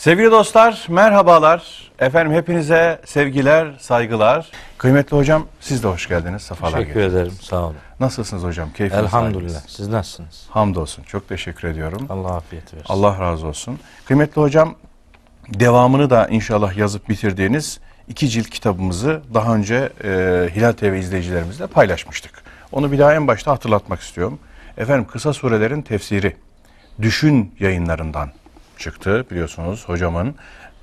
Sevgili dostlar, merhabalar. Efendim hepinize sevgiler, saygılar. Kıymetli hocam siz de hoş geldiniz. Sefalar Teşekkür getirdiniz. ederim. Sağ olun. Nasılsınız hocam? Keyfiniz Elhamdülillah. haliniz? Siz nasılsınız? Hamdolsun. Çok teşekkür ediyorum. Allah afiyet versin. Allah razı olsun. Kıymetli hocam, devamını da inşallah yazıp bitirdiğiniz iki cilt kitabımızı daha önce e, Hilal TV izleyicilerimizle paylaşmıştık. Onu bir daha en başta hatırlatmak istiyorum. Efendim kısa surelerin tefsiri Düşün yayınlarından çıktı biliyorsunuz hocamın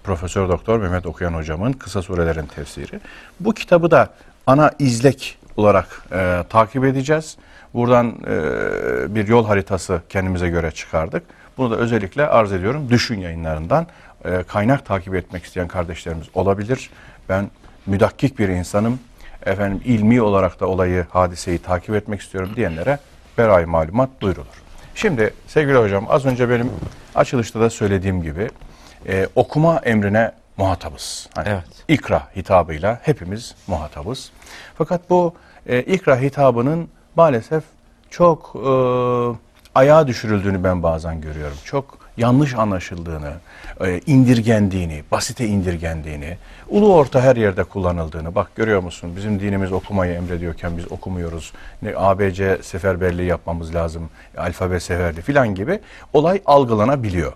Profesör Doktor Mehmet Okuyan hocamın kısa surelerin tefsiri. Bu kitabı da ana izlek olarak e, takip edeceğiz. Buradan e, bir yol haritası kendimize göre çıkardık. Bunu da özellikle arz ediyorum. Düşün yayınlarından e, kaynak takip etmek isteyen kardeşlerimiz olabilir. Ben müdakkik bir insanım. Efendim ilmi olarak da olayı, hadiseyi takip etmek istiyorum diyenlere beray malumat duyurulur. Şimdi sevgili hocam az önce benim açılışta da söylediğim gibi e, okuma emrine muhatabız. Hani Evet. İkra hitabıyla hepimiz muhatabız. Fakat bu e, ikra hitabının maalesef çok e, ayağa düşürüldüğünü ben bazen görüyorum. Çok yanlış anlaşıldığını, e, indirgendiğini, basite indirgendiğini, ulu orta her yerde kullanıldığını. Bak görüyor musun bizim dinimiz okumayı emrediyorken biz okumuyoruz. Ne ABC seferberliği yapmamız lazım, alfabe seferli filan gibi olay algılanabiliyor.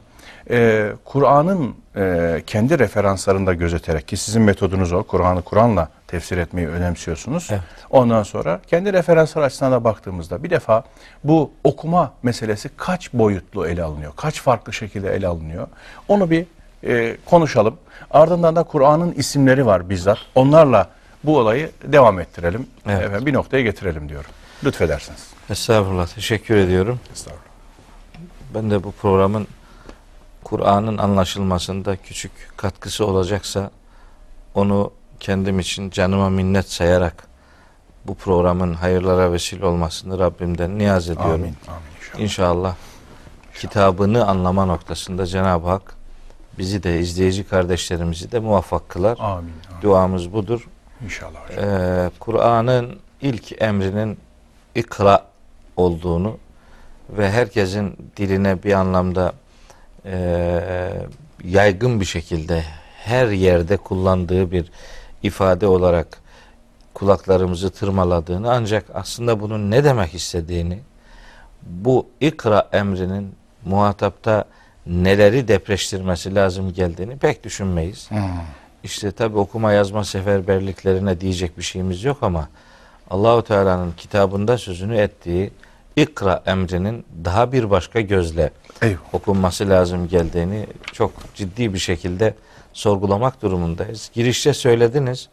Ee, Kur'an'ın e, kendi referanslarında gözeterek ki sizin metodunuz o, Kur'an'ı Kur'an'la tefsir etmeyi önemsiyorsunuz. Evet. Ondan sonra kendi referanslar açısından da baktığımızda bir defa bu okuma meselesi kaç boyutlu ele alınıyor, kaç farklı şekilde ele alınıyor onu bir e, konuşalım. Ardından da Kur'an'ın isimleri var bizzat. Onlarla bu olayı devam ettirelim. Evet. Efendim, bir noktaya getirelim diyorum. Lütfedersiniz. Estağfurullah. Teşekkür ediyorum. Estağfurullah. Ben de bu programın Kur'an'ın anlaşılmasında küçük katkısı olacaksa onu kendim için canıma minnet sayarak bu programın hayırlara vesile olmasını Rabbimden niyaz ediyorum. Amin. Amin inşallah. İnşallah kitabını anlama noktasında Cenab-ı Hak bizi de izleyici kardeşlerimizi de muvaffak kılar. Amin. amin. Duamız budur. İnşallah hocam. Ee, Kur'an'ın ilk emrinin ikra olduğunu ve herkesin diline bir anlamda e, yaygın bir şekilde her yerde kullandığı bir ifade olarak kulaklarımızı tırmaladığını ancak aslında bunun ne demek istediğini bu ikra emrinin muhatapta neleri depreştirmesi lazım geldiğini pek düşünmeyiz. Hmm. İşte tabi okuma yazma seferberliklerine diyecek bir şeyimiz yok ama Allahu Teala'nın kitabında sözünü ettiği ikra emrinin daha bir başka gözle Eyvallah. okunması lazım geldiğini çok ciddi bir şekilde sorgulamak durumundayız. Girişte söylediniz.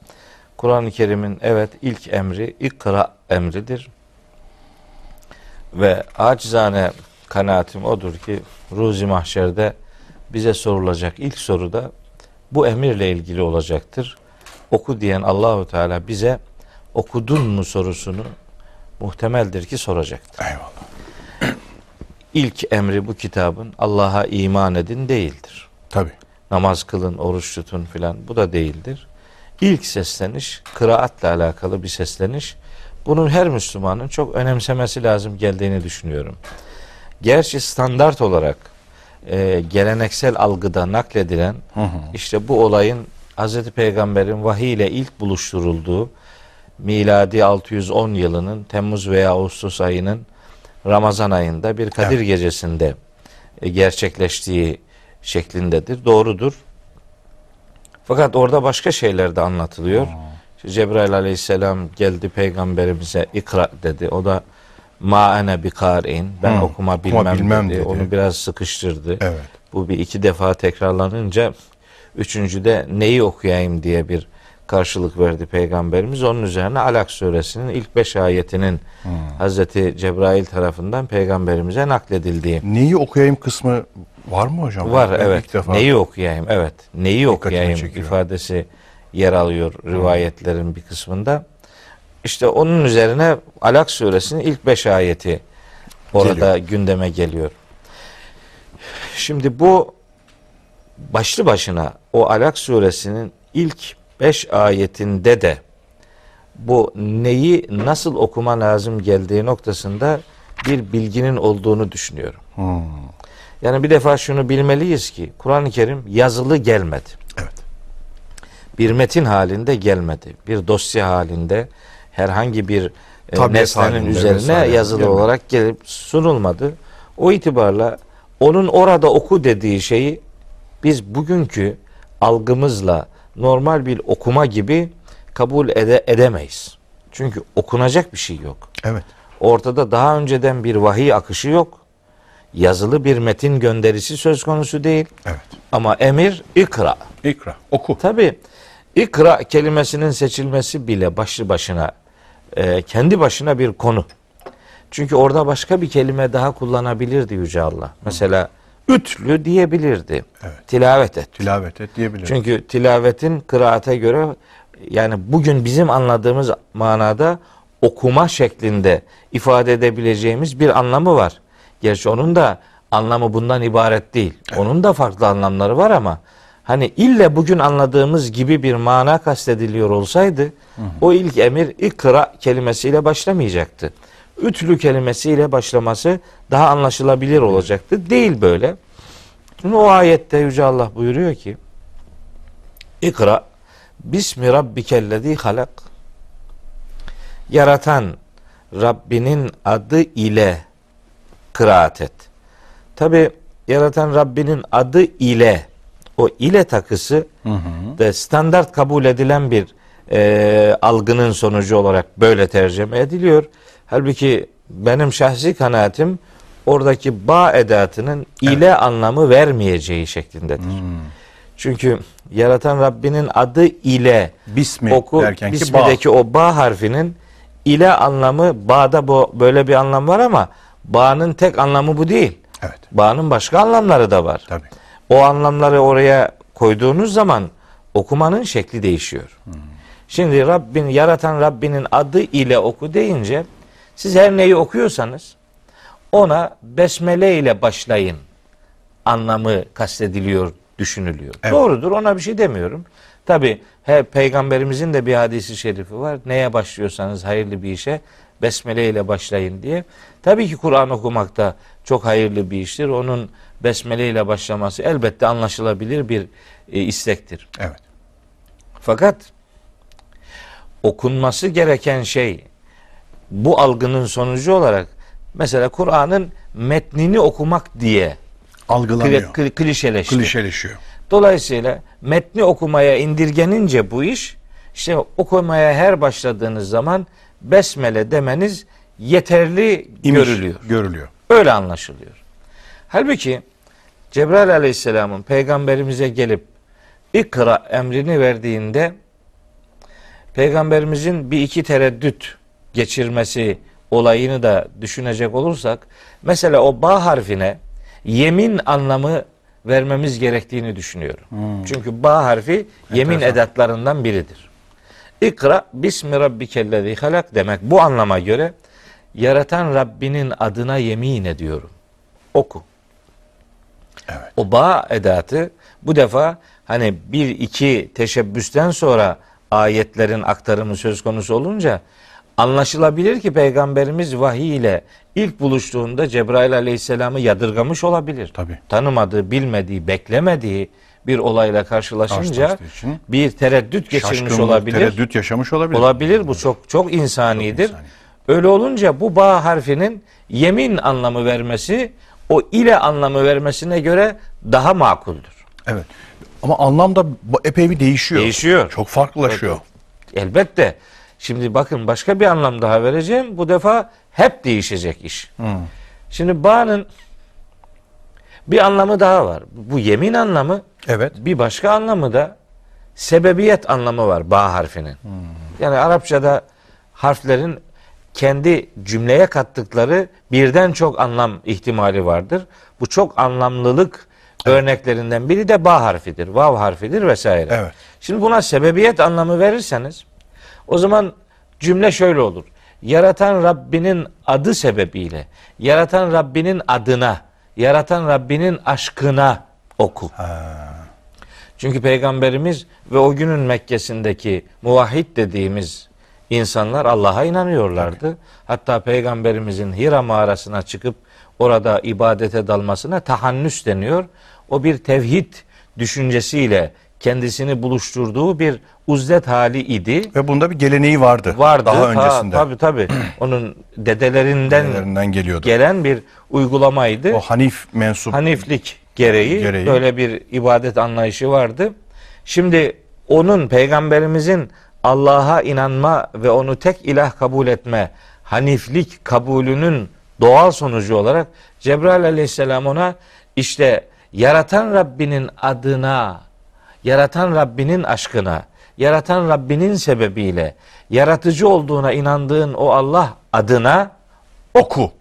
Kur'an-ı Kerim'in evet ilk emri ikra emridir. Ve acizane kanaatim odur ki ruzi mahşerde bize sorulacak ilk soru da bu emirle ilgili olacaktır. Oku diyen Allahu Teala bize okudun mu sorusunu muhtemeldir ki soracaktır. Eyvallah. İlk emri bu kitabın Allah'a iman edin değildir. Tabii. Namaz kılın, oruç tutun filan bu da değildir. İlk sesleniş kıraatla alakalı bir sesleniş. Bunun her Müslümanın çok önemsemesi lazım geldiğini düşünüyorum. Gerçi standart olarak e, geleneksel algıda nakledilen Hı hı. işte bu olayın Hz. Peygamber'in vahiy ile ilk buluşturulduğu miladi 610 yılının Temmuz veya Ağustos ayının Ramazan ayında bir Kadir gecesinde e, gerçekleştiği şeklindedir. Doğrudur. Fakat orada başka şeyler de anlatılıyor. İşte Cebrail aleyhisselam geldi peygamberimize ikra dedi. O da ma ene bi kari'in. Ben Hı, okuma okuma bilmem, bilmem dedi. dedi. Onu biraz sıkıştırdı. Evet. Bu bir iki defa tekrarlanınca üçüncüde neyi okuyayım diye bir karşılık verdi Peygamberimiz. Onun üzerine Alak suresinin ilk beş ayetinin Hazreti Cebrail tarafından Peygamberimize nakledildiği Neyi okuyayım kısmı var mı hocam? var. Ben evet. defa- Neyi okuyayım? Evet. Neyi Dikkatimi okuyayım çekiyor. ifadesi yer alıyor rivayetlerin bir kısmında. İşte onun üzerine Alak suresinin ilk beş ayeti orada gündeme geliyor. Şimdi bu başlı başına o Alak suresinin ilk beş ayetinde de bu neyi nasıl okuma lazım geldiği noktasında bir bilginin olduğunu düşünüyorum. Hmm. Yani bir defa şunu bilmeliyiz ki Kur'an-ı Kerim yazılı gelmedi. Evet. Bir metin halinde gelmedi. Bir dosya halinde herhangi bir e, nesnenin üzerine vesaire yazılı gelmedi. olarak gelip sunulmadı. O itibarla onun orada oku dediği şeyi biz bugünkü algımızla normal bir okuma gibi kabul ede, edemeyiz. Çünkü okunacak bir şey yok. Evet. Ortada daha önceden bir vahiy akışı yok. Yazılı bir metin gönderisi söz konusu değil. Evet. Ama emir ikra. İkra. Oku. Tabi ikra kelimesinin seçilmesi bile başlı başına e, kendi başına bir konu. Çünkü orada başka bir kelime daha kullanabilirdi Yüce Allah. Mesela ütlü diyebilirdi. Evet. Tilavet et. Tilavet et diyebiliriz. Çünkü tilavetin kıraate göre yani bugün bizim anladığımız manada okuma şeklinde ifade edebileceğimiz bir anlamı var. Gerçi onun da anlamı bundan ibaret değil. Onun da farklı anlamları var ama hani ille bugün anladığımız gibi bir mana kastediliyor olsaydı o ilk emir ikra kelimesiyle başlamayacaktı. Ütlü kelimesiyle başlaması daha anlaşılabilir olacaktı. Değil böyle. Şimdi o ayette Yüce Allah buyuruyor ki İkra Bismi Rabbikellezi halak Yaratan Rabbinin adı ile kıraat et. Tabi yaratan Rabbinin adı ile o ile takısı Hı hı. de standart kabul edilen bir e, algının sonucu olarak böyle tercüme ediliyor. Halbuki benim şahsi kanaatim oradaki ba edatının ile anlamı vermeyeceği şeklindedir. Çünkü yaratan Rabbinin adı ile Bismi oku derken ki bağ. bismideki o ba harfinin ile anlamı bağda bu böyle bir anlam var ama bağın tek anlamı bu değil. Evet. Bağın başka anlamları da var. Tabii. O anlamları oraya koyduğunuz zaman okumanın şekli değişiyor. Şimdi Rabbin yaratan Rabbinin adı ile oku deyince siz her neyi okuyorsanız ona besmele ile başlayın anlamı kastediliyor, düşünülüyor. Evet. Doğrudur ona bir şey demiyorum. Tabi he, peygamberimizin de bir hadisi şerifi var. Neye başlıyorsanız hayırlı bir işe besmele ile başlayın diye. Tabii ki Kur'an okumak da çok hayırlı bir iştir. Onun besmele ile başlaması elbette anlaşılabilir bir e, istektir. Evet. Fakat okunması gereken şey bu algının sonucu olarak mesela Kur'an'ın metnini okumak diye Algılanıyor. kli- kli- klişeleşti. Klişeleşiyor. Dolayısıyla metni okumaya indirgenince bu iş işte okumaya her başladığınız zaman besmele demeniz yeterli İmiş, görülüyor. Görülüyor. Öyle anlaşılıyor. Halbuki Cebrail aleyhisselamın peygamberimize gelip ikra emrini verdiğinde peygamberimizin bir iki tereddüt geçirmesi olayını da düşünecek olursak mesela o ba harfine yemin anlamı vermemiz gerektiğini düşünüyorum. Çünkü ba harfi yemin Enteresan. edatlarından biridir. İkra bismi rabbikellezi halak demek bu anlama göre yaratan Rabbinin adına yemin ediyorum. Oku. Evet. O ba edatı bu defa hani bir iki teşebbüsten sonra ayetlerin aktarımı söz konusu olunca anlaşılabilir ki peygamberimiz vahiy ile ilk buluştuğunda Cebrail aleyhisselamı yadırgamış olabilir. Tabii. Tanımadığı, bilmediği, beklemediği bir olayla karşılaşınca için bir tereddüt geçirmiş şaşkınlık, olabilir. Tereddüt yaşamış olabilir. Olabilir bu çok çok insanidir. Çok insani. Öyle olunca bu ba harfinin yemin anlamı vermesi o ile anlamı vermesine göre daha makuldür. Evet. Ama anlam da epey bir değişiyor. Değişiyor. Çok farklılaşıyor. Elbette. Şimdi bakın başka bir anlam daha vereceğim. Bu defa hep değişecek iş. Hı. Şimdi ba'nın bir anlamı daha var. Bu yemin anlamı Evet. bir başka anlamı da sebebiyet anlamı var ba harfinin. Yani Arapçada harflerin kendi cümleye kattıkları birden çok anlam ihtimali vardır. Bu çok anlamlılık örneklerinden biri de ba harfidir, vav harfidir vesaire. Evet. Şimdi buna sebebiyet anlamı verirseniz o zaman cümle şöyle olur. Yaratan Rabbinin adı sebebiyle, yaratan Rabbinin adına, yaratan Rabbinin aşkına oku. Çünkü peygamberimiz ve o günün Mekke'sindeki muvahhid dediğimiz insanlar Allah'a inanıyorlardı. Hatta peygamberimizin Hira mağarasına çıkıp orada ibadete dalmasına tahannüs deniyor. O bir tevhid düşüncesiyle kendisini buluşturduğu bir uzlet hali idi. Ve bunda bir geleneği vardı. Vardı. Daha Ta- öncesinde. Tabii tabii. Onun dedelerinden Nelerinden geliyordu. gelen bir uygulamaydı. o Hanif mensup Haniflik gereği, Gereği. böyle bir ibadet anlayışı vardı. Şimdi onun peygamberimizin Allah'a inanma ve onu tek ilah kabul etme haniflik kabulünün doğal sonucu olarak Cebrail aleyhisselam ona işte yaratan Rabbinin adına, yaratan Rabbinin aşkına, yaratan Rabbinin sebebiyle, yaratıcı olduğuna inandığın o Allah adına oku.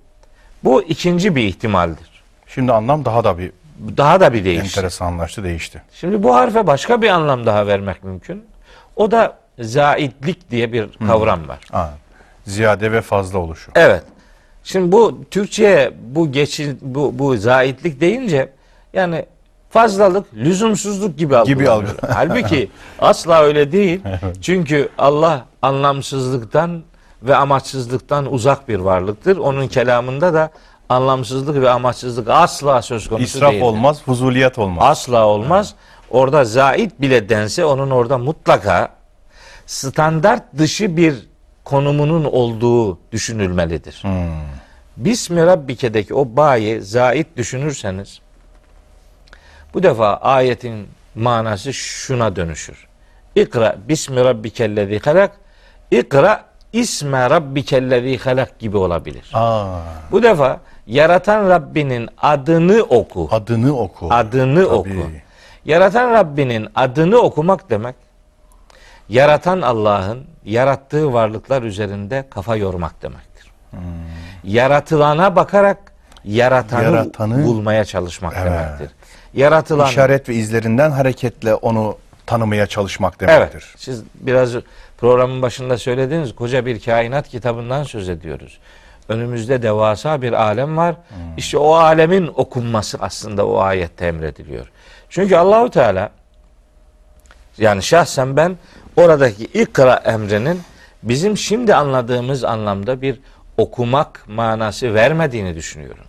bu ikinci bir ihtimaldir. Şimdi anlam daha da bir Daha da bir değişti. enteresanlaştı, değişti. Şimdi bu harfe başka bir anlam daha vermek mümkün. O da zaitlik diye bir kavram var. Ha, ziyade ve fazla oluşu. Evet. Şimdi bu Türkçe'ye bu geçin bu bu zaitlik deyince yani fazlalık, lüzumsuzluk gibi algılanıyor. Gibi algı- Halbuki asla öyle değil. Çünkü Allah anlamsızlıktan ve amaçsızlıktan uzak bir varlıktır. Onun kelamında da anlamsızlık ve amaçsızlık asla söz konusu İsraf değildir. olmaz, fuzuliyet olmaz. Asla olmaz. Orada zait bile dense onun orada mutlaka standart dışı bir konumunun olduğu düşünülmelidir. Hmm. Bismi Rabbike'deki o bayi zait düşünürseniz bu defa ayetin manası şuna dönüşür. İkra bismi rabbikellezi halak İkra isme rabbikellezi halak gibi olabilir. Aa, Bu defa yaratan Rabbinin adını oku. adını oku. Adını Tabii. oku. Yaratan Rabbinin adını okumak demek, yaratan Allah'ın yarattığı varlıklar üzerinde kafa yormak demektir. Hmm. Yaratılana bakarak yaratanı, Yaratanı- bulmaya çalışmak Evet. demektir. Yaratılan İşaret ve izlerinden hareketle onu tanımaya çalışmak Evet. demektir. Siz biraz programın başında söylediğiniz koca bir kainat kitabından söz ediyoruz. Önümüzde devasa bir alem var. Hmm. İşte o alemin okunması aslında o ayette emrediliyor. Çünkü Allahu Teala yani şahsen ben oradaki ikra emrinin bizim şimdi anladığımız anlamda bir okumak manası vermediğini düşünüyorum.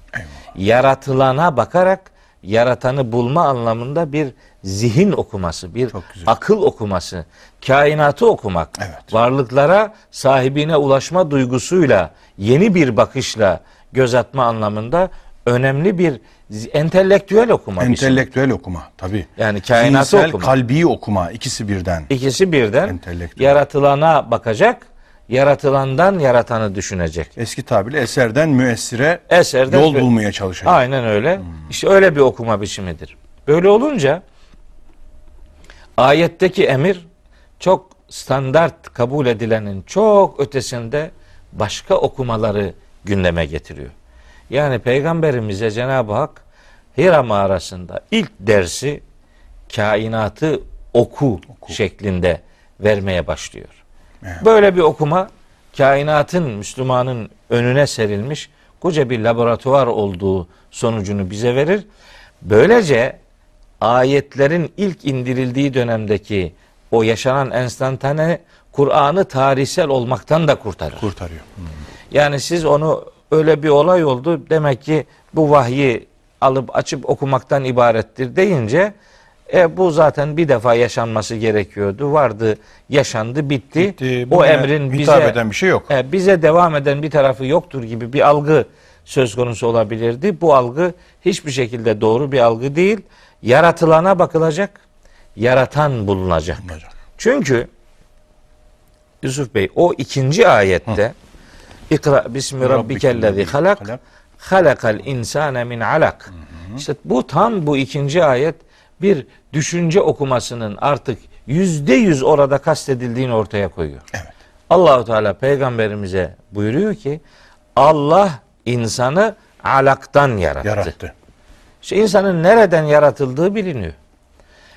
Yaratılana bakarak yaratanı bulma anlamında bir zihin okuması, bir akıl okuması, kainatı okumak, Evet. varlıklara sahibine ulaşma duygusuyla yeni bir bakışla göz atma anlamında önemli bir entelektüel okuma biçimi. Entelektüel okuma tabii. Yani kainatı Zihinsel, okuma. kalbi okuma ikisi birden. İkisi birden Entelektüel. yaratılana bakacak, yaratılandan yaratanı düşünecek. Eski tabirle eserden müessire Eserden yol bulmaya çalışacak. Aynen öyle. İşte öyle bir okuma biçimidir. Böyle olunca ayetteki emir çok standart kabul edilenin çok ötesinde başka okumaları gündeme getiriyor. Yani peygamberimize Cenab-ı Hak Hira mağarasında ilk dersi kainatı oku, şeklinde vermeye başlıyor. Evet. Böyle bir okuma kainatın Müslümanın önüne serilmiş koca bir laboratuvar olduğu sonucunu bize verir. Böylece ayetlerin ilk indirildiği dönemdeki o yaşanan enstantane Kur'an'ı tarihsel olmaktan da kurtarır. Kurtarıyor. Yani siz onu öyle bir olay oldu demek ki bu vahyi alıp açıp okumaktan ibarettir deyince e, bu zaten bir defa yaşanması gerekiyordu. Vardı, yaşandı, bitti. Bitti. o emrin bize eden bir şey yok. e, bize devam eden bir tarafı yoktur gibi bir algı söz konusu olabilirdi. Bu algı hiçbir şekilde doğru bir algı değil. Yaratılana bakılacak, yaratan bulunacak. Bulunacak. Çünkü Yusuf Bey o ikinci ayette İkra bismi rabbikellezi halak Halak. halakal insane min alak. İşte bu tam bu ikinci ayet bir düşünce okumasının artık yüzde yüz orada kastedildiğini ortaya koyuyor. Evet. Allahu Teala peygamberimize buyuruyor ki Allah insanı alaktan yarattı. Yarattı. İşte insanın nereden yaratıldığı biliniyor.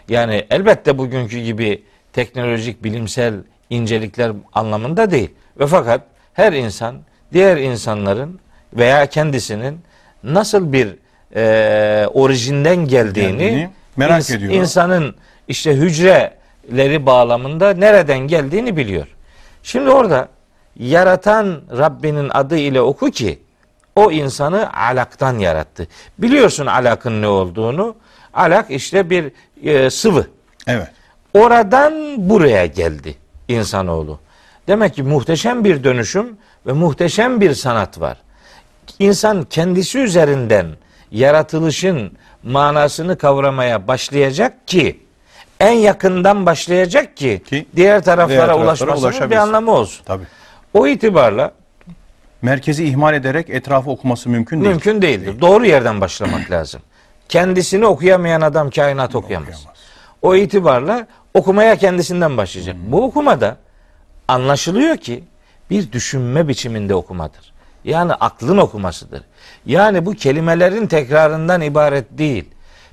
Yani elbette bugünkü gibi teknolojik, bilimsel incelikler anlamında değil. Ve fakat her insan diğer insanların veya kendisinin nasıl bir e, orijinden geldiğini, Geldiğini merak ins- ediyor. insanın işte hücreleri bağlamında nereden geldiğini biliyor. Şimdi orada yaratan Rabbinin adı ile oku ki o insanı alaktan yarattı. Biliyorsun alakın ne olduğunu. Alak işte bir e, sıvı. Evet. Oradan buraya geldi insanoğlu. Demek ki muhteşem bir dönüşüm ve muhteşem bir sanat var. İnsan kendisi üzerinden yaratılışın manasını kavramaya başlayacak ki en yakından başlayacak ki, Ki diğer taraflara, diğer taraflara ulaşmasının bir anlamı olsun. Tabii. O itibarla Merkezi ihmal ederek etrafı okuması mümkün değil. mümkün değildir. Doğru yerden başlamak lazım. Kendisini okuyamayan adam kainat okuyamaz. Okuyamaz. O itibarla okumaya kendisinden başlayacak. Bu okumada anlaşılıyor ki bir düşünme biçiminde okumadır. Yani aklın okumasıdır. Yani bu kelimelerin tekrarından ibaret değil.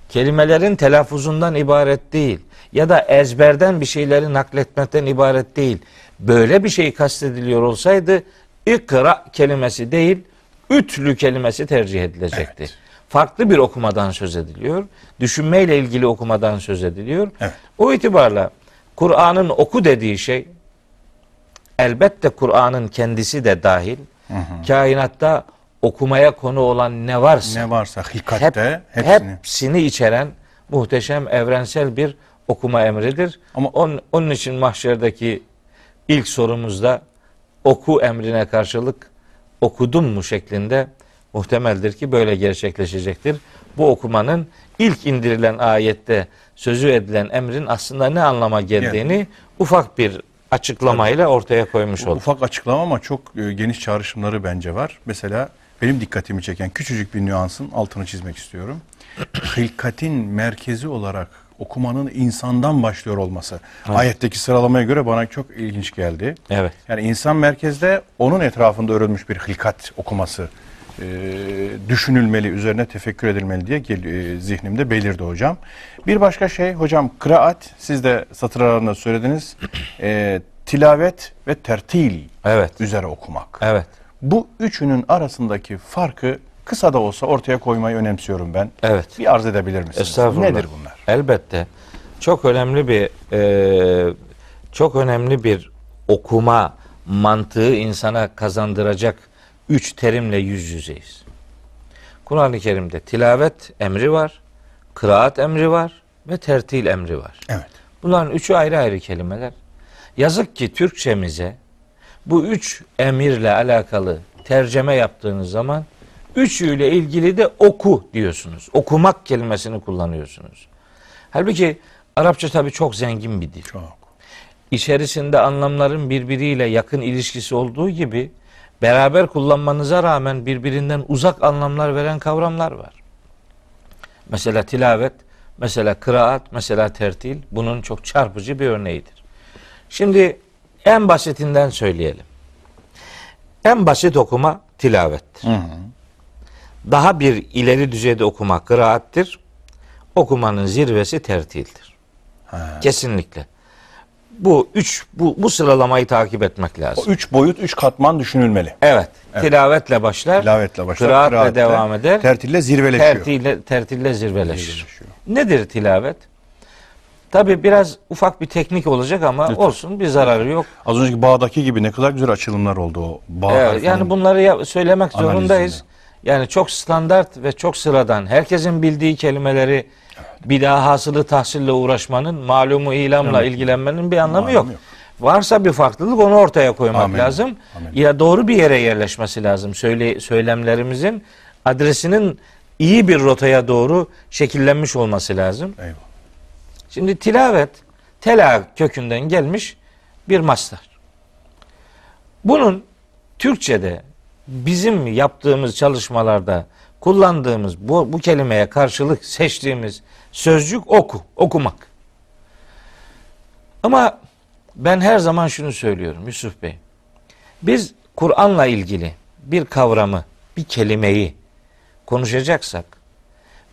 Kelimelerin telaffuzundan ibaret değil. Ya da ezberden bir şeyleri nakletmekten ibaret değil. Böyle bir şey kastediliyor olsaydı ikra kelimesi değil, ütlü kelimesi tercih edilecekti. Evet. Farklı bir okumadan söz ediliyor. Düşünmeyle ilgili okumadan söz ediliyor. Evet. O itibarla Kur'an'ın oku dediği şey elbette Kur'an'ın kendisi de dahil. Kainatta okumaya konu olan ne varsa Ne varsa hep, hilkatte hepsini. hepsini içeren muhteşem evrensel bir okuma emridir. Ama- onun, onun için mahşerdeki ilk sorumuzda oku emrine karşılık okudun mu şeklinde muhtemeldir ki böyle gerçekleşecektir. Bu okumanın ilk indirilen ayette sözü edilen emrin aslında ne anlama geldiğini ufak bir açıklamayla ortaya koymuş olduk. Ufak açıklama ama çok e, geniş çağrışımları bence var. Mesela benim dikkatimi çeken küçücük bir nüansın altını çizmek istiyorum. Hilkatin merkezi olarak okumanın insandan başlıyor olması. Ayetteki sıralamaya göre bana çok ilginç geldi. Evet. Yani insan merkezde onun etrafında örülmüş bir hilkat okuması e, düşünülmeli, üzerine tefekkür edilmeli diye gel- e, zihnimde belirdi hocam. Bir başka şey hocam kıraat siz de satır aralarında söylediniz. E, tilavet ve tertil Evet. üzere okumak. Evet. Bu üçünün arasındaki farkı kısa da olsa ortaya koymayı önemsiyorum ben. Evet. Bir arz edebilir misiniz? Estağfurullah. Nedir bunlar? Elbette. Çok önemli bir e, çok önemli bir okuma mantığı insana kazandıracak üç terimle yüz yüzeyiz. Kur'an-ı Kerim'de tilavet emri var, kıraat emri var ve tertil emri var. Evet. Bunların üçü ayrı ayrı kelimeler. Yazık ki Türkçemize bu üç emirle alakalı tercüme yaptığınız zaman üçüyle ilgili de oku diyorsunuz. Okumak kelimesini kullanıyorsunuz. Halbuki Arapça tabii çok zengin bir dil. Çok. İçerisinde anlamların birbiriyle yakın ilişkisi olduğu gibi beraber kullanmanıza rağmen birbirinden uzak anlamlar veren kavramlar var. Mesela tilavet, mesela kıraat, mesela tertil bunun çok çarpıcı bir örneğidir. Şimdi en basitinden söyleyelim. En basit okuma tilavettir. Hı hı. Daha bir ileri düzeyde okuma kıraattir. Okumanın zirvesi tertildir. Ha. Kesinlikle. Bu üç bu, bu sıralamayı takip etmek O lazım. üç boyut, üç katman düşünülmeli. Evet. Tilavetle başlar. Tilavetle başlar. Kıraatle kıraatle, devam eder. Tertille zirveleşiyor. Tertille, tertille zirveleşir. Zirveleşiyor. Nedir tilavet? Tabi biraz ufak bir teknik olacak ama olsun bir zararı yok. Az önceki bağdaki gibi ne kadar güzel açılımlar oldu o bağ Evet, yani bunları ya- söylemek analizinde. zorundayız. Yani çok standart ve çok sıradan. Herkesin bildiği kelimeleri bir daha hasılı tahsille uğraşmanın, malumu ilamla ilgilenmenin bir anlamı Anlamı yok. yok. Varsa bir farklılık onu ortaya koymak Amin. lazım. Amin. Ya doğru bir yere yerleşmesi lazım. Söyle, söylemlerimizin adresinin iyi bir rotaya doğru şekillenmiş olması lazım. Eyvallah. Şimdi tilavet tela kökünden gelmiş bir mastar. Bunun Türkçe'de bizim yaptığımız çalışmalarda kullandığımız bu, bu kelimeye karşılık seçtiğimiz sözcük oku, okumak. Ama ben her zaman şunu söylüyorum Yusuf Bey. Biz Kur'an'la ilgili bir kavramı, bir kelimeyi konuşacaksak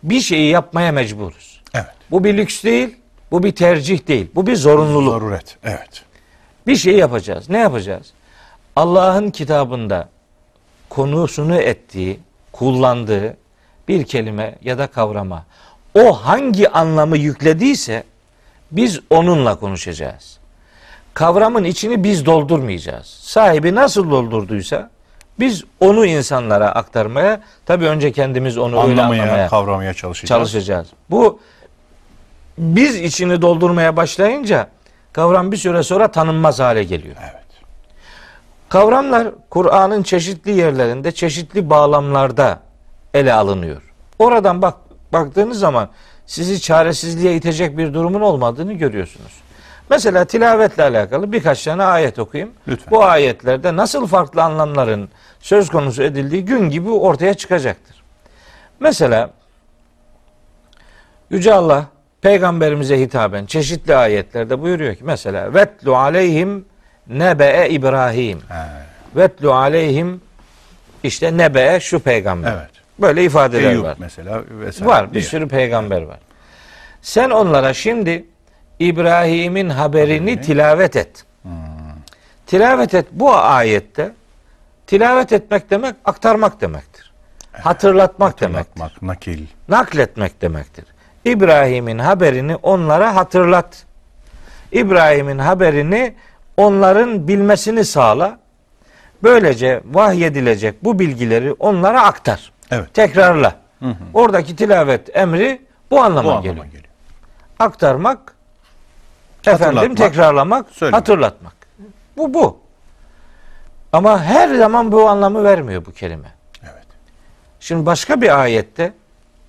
bir şeyi yapmaya mecburuz. Evet. Bu bir lüks değil, bu bir tercih değil, bu bir zorunluluk. Zaruret. Evet. Bir şey yapacağız. Ne yapacağız? Allah'ın kitabında konusunu ettiği, kullandığı bir kelime ya da kavrama o hangi anlamı yüklediyse biz onunla konuşacağız. Kavramın içini biz doldurmayacağız. Sahibi nasıl doldurduysa Biz onu insanlara aktarmaya, tabii önce kendimiz onu öyle Anlamaya, anlamaya kavramaya çalışacağız. çalışacağız. Bu biz içini doldurmaya başlayınca kavram bir süre sonra tanınmaz hale geliyor. Evet. Kavramlar Kur'an'ın çeşitli yerlerinde, çeşitli bağlamlarda ele alınıyor. Oradan bak baktığınız zaman sizi çaresizliğe itecek bir durumun olmadığını görüyorsunuz. Mesela tilavetle alakalı birkaç tane ayet okuyayım. Lütfen. Bu ayetlerde nasıl farklı anlamların söz konusu edildiği gün gibi ortaya çıkacaktır. Mesela Yüce Allah peygamberimize hitaben çeşitli ayetlerde buyuruyor ki mesela vetlu aleyhim nebe'e İbrahim. He, Vetlu aleyhim işte nebe'e şu peygamber. Evet. Böyle ifadeler Eyüp var. mesela vesaire. Var bir diye. sürü peygamber var. Sen onlara şimdi İbrahim'in haberini Haberini. tilavet et. Tilavet et bu ayette tilavet etmek demek aktarmak demektir. Hatırlatmak demektir. Hatırlatmak, nakil. Nakletmek demektir. İbrahim'in haberini onlara hatırlat. İbrahim'in haberini onların bilmesini sağla. Böylece vahyedilecek bu bilgileri onlara aktar. Evet. Tekrarla. Hı hı. Oradaki tilavet emri bu anlama Bu anlama geliyor. geliyor. Aktarmak, efendim tekrarlamak, söylemek. hatırlatmak. Bu bu. Ama her zaman bu anlamı vermiyor bu kelime. Evet. Şimdi başka bir ayette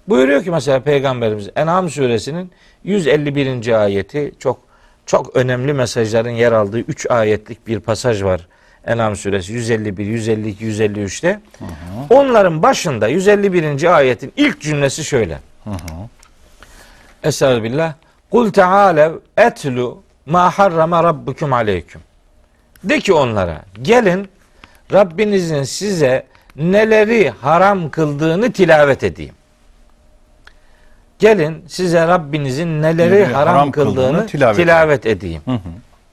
buyuruyor ki mesela Peygamberimiz En'am suresinin 151. ayeti çok çok önemli mesajların yer aldığı 3 ayetlik bir pasaj var. En'am suresi 151, 152, 153'te. Onların başında 151. ayetin ilk cümlesi şöyle. Estağfirullah. Kul teâlev etlu ma harrama rabbukum aleyküm. De ki onlara gelin Rabbinizin size neleri haram kıldığını tilavet edeyim. Gelin size Rabbinizin neleri Neleri haram, haram kıldığını, kıldığını tilavet tilavet, edeyim. Hı hı.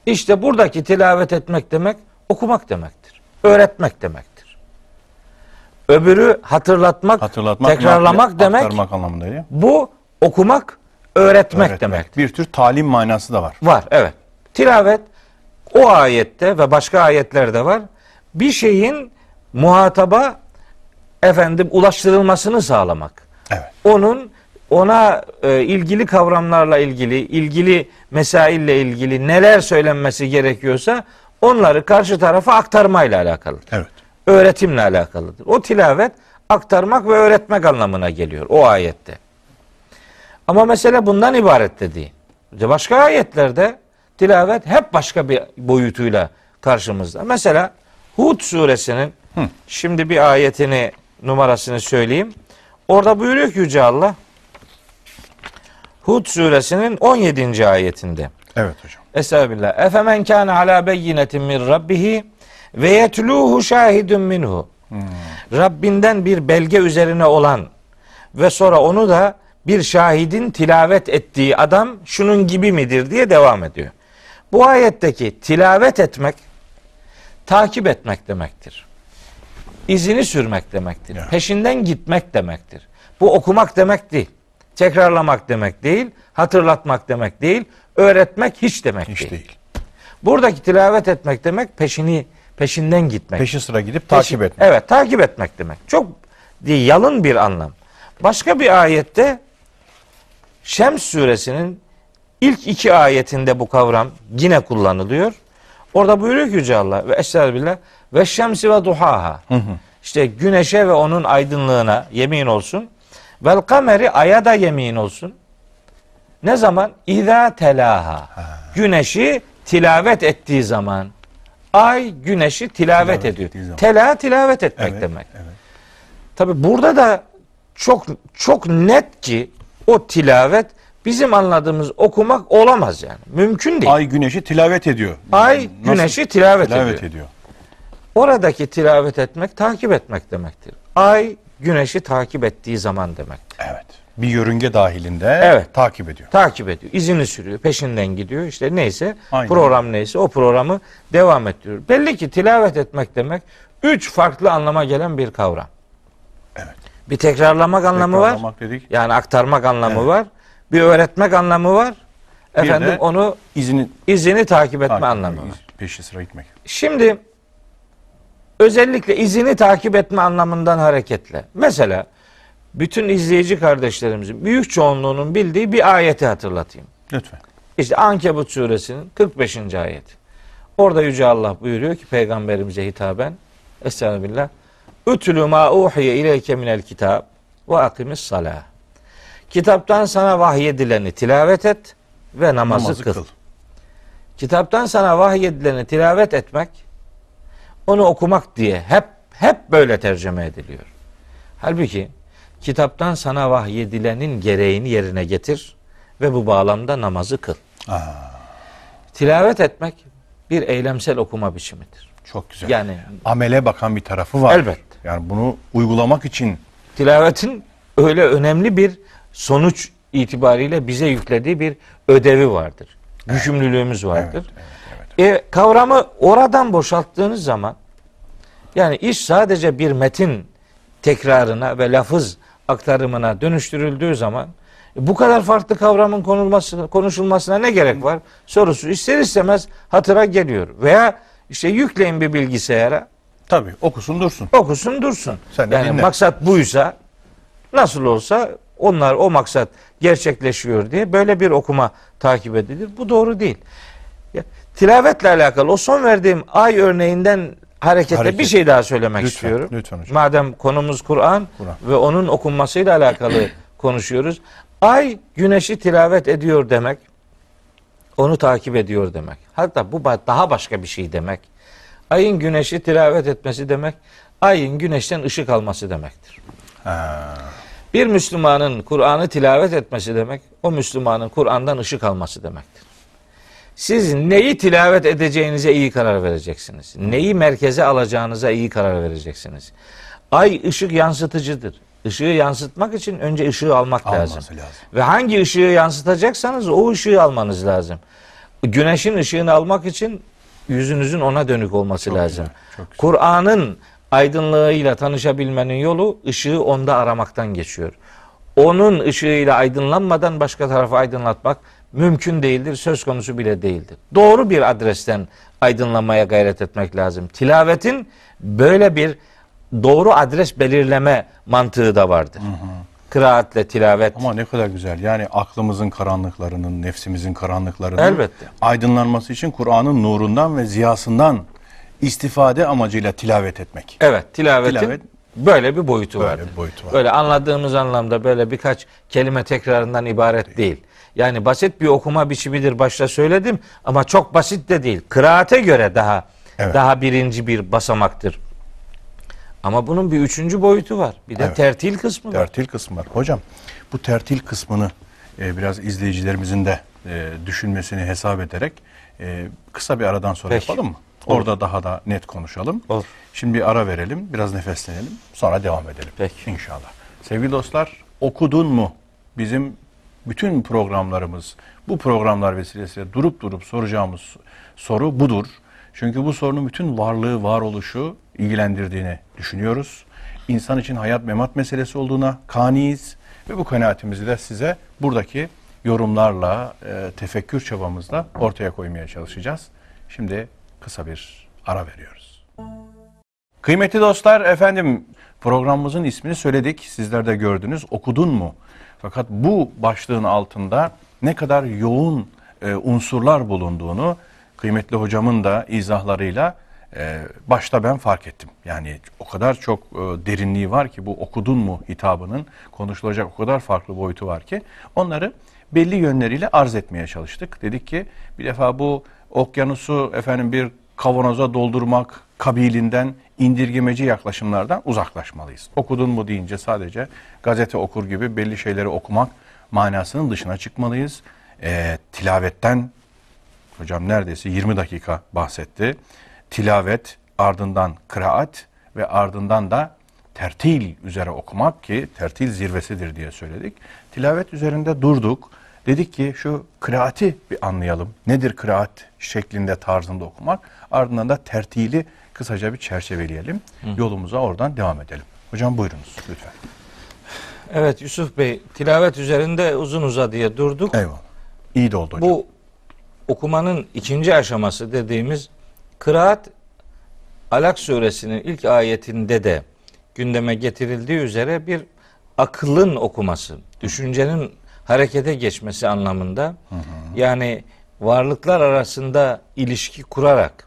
İşte buradaki tilavet etmek demek okumak demektir. Öğretmek demektir. Öbürü hatırlatmak, Hatırlatmak, tekrarlamak nakle- demek. Aktarmak anlamında değil mi? Bu okumak, öğretmek, Öğretmek. demek. Bir tür talim manası da var. Var, evet. Tilavet o ayette ve başka ayetlerde var. Bir şeyin muhataba efendim ulaştırılmasını sağlamak. Evet. Onun ona e, ilgili kavramlarla ilgili, ilgili mesaille ilgili neler söylenmesi gerekiyorsa onları karşı tarafa aktarmayla alakalı. Evet. Öğretimle alakalıdır. O tilavet aktarmak ve öğretmek anlamına geliyor o ayette. Ama mesele bundan ibaret de değil. İşte Başka ayetlerde tilavet hep başka bir boyutuyla karşımızda. Mesela Hud suresinin şimdi bir ayetini numarasını söyleyeyim. Orada buyuruyor ki Yüce Allah Hud suresinin 17. ayetinde. Evet hocam. Estağfirullah. Efemen kâne alâ beyyinetin min rabbihi ve yetluhu şahidun minhu. Rabbinden bir belge üzerine olan ve sonra onu da bir şahidin tilavet ettiği adam şunun gibi midir diye devam ediyor. Bu ayetteki tilavet etmek takip etmek demektir. İzini sürmek demektir. Ya. Peşinden gitmek demektir. Bu okumak demek değil. Tekrarlamak demek değil. Hatırlatmak demek değil. Öğretmek hiç demek Hiç değil. değil. Buradaki tilavet etmek demek peşini peşinden gitmek. Peşi sıra gidip Peşi- takip etmek. Evet, takip etmek demek. Çok yalın bir anlam. Başka bir ayette Şems suresinin ilk iki ayetinde bu kavram yine kullanılıyor. Orada buyuruyor ki Yüce Allah ve estağfirullah ve şemsi ve duhaha. İşte güneşe ve onun aydınlığına yemin olsun. Vel kameri aya da yemin olsun. Ne zaman? İza telaha. Güneşi tilavet ettiği zaman. Ay güneşi tilavet, Tilavet ediyor. Tela tilavet etmek Evet, demek. evet. Tabi burada da çok çok net ki o tilavet bizim anladığımız okumak olamaz yani. Mümkün değil. Ay güneşi tilavet ediyor. Ay Nasıl? güneşi tilavet, tilavet ediyor. ediyor. Oradaki tilavet etmek takip etmek demektir. Ay güneşi takip ettiği zaman demek. Evet. Bir yörünge dahilinde Evet. takip ediyor. Takip ediyor. izini sürüyor. Peşinden gidiyor. İşte neyse Aynen. program neyse o programı devam ettiriyor. Belli ki tilavet etmek demek üç farklı anlama gelen bir kavram. Evet. Bir tekrarlamak anlamı var. Tekrarlamak dedik. Yani aktarmak anlamı Evet. var. Bir öğretmek anlamı var. Efendim onu İzini izini takip etme takip anlamı var. Peşi sıra gitmek. Şimdi özellikle izini takip etme anlamından hareketle. Mesela bütün izleyici kardeşlerimizin büyük çoğunluğunun bildiği bir ayeti hatırlatayım. Lütfen. İşte Ankebut suresinin 45. ayeti. Orada Yüce Allah buyuruyor ki peygamberimize hitaben Estağfirullah. Ütülü ma uhiye ileyke minel kitab ve akimis salah. Kitaptan sana vahyedileni tilavet et ve namazı, Namazı kıl. kıl. Kitaptan sana vahyedileni tilavet etmek, onu okumak diye hep hep böyle tercüme ediliyor. Halbuki kitaptan sana vahyedilenin gereğini yerine getir ve bu bağlamda namazı kıl. Aa, Tilavet etmek bir eylemsel okuma biçimidir. çok güzel. Yani Amele bakan bir tarafı var. Elbette. Yani bunu uygulamak için tilavetin öyle önemli bir sonuç itibariyle bize yüklediği bir ödevi vardır. Yükümlülüğümüz vardır. E, kavramı oradan boşalttığınız zaman yani iş sadece bir metin tekrarına ve lafız aktarımına dönüştürüldüğü zaman e, bu kadar farklı kavramın konulması, konuşulmasına ne gerek var? Sorusu ister istemez hatıra geliyor. Veya işte yükleyin bir bilgisayara tabii okusun dursun. okusun dursun. Sen yani dinle. maksat buysa nasıl olsa onlar o maksat gerçekleşiyor diye böyle bir okuma takip edilir. Bu doğru değil. Tilavetle alakalı o son verdiğim ay örneğinden hareketle Hareket. bir şey daha söylemek Lütfen, istiyorum. lütfen hocam. Madem konumuz Kur'an Kur'an. ve onun okunmasıyla alakalı konuşuyoruz. Ay güneşi tilavet ediyor demek. Onu takip ediyor demek. Hatta bu daha başka bir şey demek. Ayın güneşi tilavet etmesi demek. Ayın güneşten ışık alması demektir. Ha, Bir Müslümanın Kur'an'ı tilavet etmesi demek, o Müslümanın Kur'an'dan ışık alması demektir. Siz neyi tilavet edeceğinize iyi karar vereceksiniz. Neyi merkeze alacağınıza iyi karar vereceksiniz. Ay ışık yansıtıcıdır. Işığı yansıtmak için önce ışığı almak lazım. lazım. Ve hangi ışığı yansıtacaksanız o ışığı almanız lazım. Güneşin ışığını almak için yüzünüzün ona dönük olması Çok lazım. Kur'an'ın aydınlığıyla tanışabilmenin yolu ışığı onda aramaktan geçiyor. Onun ışığıyla aydınlanmadan başka tarafı aydınlatmak mümkün değildir, söz konusu bile değildir. Doğru bir adresten aydınlamaya gayret etmek lazım. Tilavetin böyle bir doğru adres belirleme mantığı da vardır. Kıraatle tilavet. Ama ne kadar güzel. Yani aklımızın karanlıklarının, nefsimizin karanlıklarının Elbette. aydınlanması için Kur'an'ın nurundan ve ziyasından istifade amacıyla tilavet etmek. Evet, tilavetin Tilavet- böyle bir boyutu Böyle vardır. bir boyutu var. Böyle anladığımız anlamda böyle birkaç kelime tekrarından ibaret değil. Yani basit bir okuma biçimidir başta söyledim ama çok basit de değil. Kıraate göre daha Evet. daha birinci bir basamaktır. Ama bunun bir üçüncü boyutu var. Bir de Evet. tertil kısmı var. Tertil kısmı var. Hocam bu tertil kısmını e, biraz izleyicilerimizin de e, düşünmesini hesap ederek e, kısa bir aradan sonra Peki. yapalım mı? Orada daha da net konuşalım. Olur. Şimdi bir ara verelim, biraz nefeslenelim, sonra devam edelim. Peki. İnşallah. Sevgili dostlar, okudun mu? Bizim bütün programlarımız, bu programlar vesilesiyle durup durup soracağımız soru budur. Çünkü bu sorunun bütün varlığı, varoluşu ilgilendirdiğini düşünüyoruz. İnsan için hayat memat meselesi olduğuna kaniyiz ve bu kanaatimizi de size buradaki yorumlarla, e, tefekkür çabamızla ortaya koymaya çalışacağız. Şimdi kısa bir ara veriyoruz. Kıymetli dostlar efendim programımızın ismini söyledik. Sizler de gördünüz. Okudun mu? Fakat bu başlığın altında ne kadar yoğun e, unsurlar bulunduğunu kıymetli hocamın da izahlarıyla e, başta ben fark ettim. Yani o kadar çok e, derinliği var ki bu okudun mu hitabının konuşulacak o kadar farklı boyutu var ki onları belli yönleriyle arz etmeye çalıştık. Dedik ki bir defa bu okyanusu efendim bir kavanoza doldurmak kabilinden indirgemeci yaklaşımlardan uzaklaşmalıyız. Okudun mu deyince sadece gazete okur gibi belli şeyleri okumak manasının dışına çıkmalıyız. Ee, tilavetten hocam neredeyse 20 dakika bahsetti. Tilavet ardından kıraat ve ardından da tertil üzere okumak ki tertil zirvesidir diye söyledik. Tilavet üzerinde durduk. Dedik ki şu kıraati bir anlayalım. Nedir kıraat şeklinde tarzında okumak? Ardından da tertili kısaca bir çerçeveleyelim. Yolumuza oradan devam edelim. Hocam buyurunuz lütfen. Evet Yusuf Bey tilavet üzerinde uzun uzadıya durduk. Eyvallah. İyi de oldu hocam. Bu okumanın ikinci aşaması dediğimiz kıraat Alak suresinin ilk ayetinde de gündeme getirildiği üzere bir akılın okuması, düşüncenin harekete geçmesi anlamında. Yani varlıklar arasında ilişki kurarak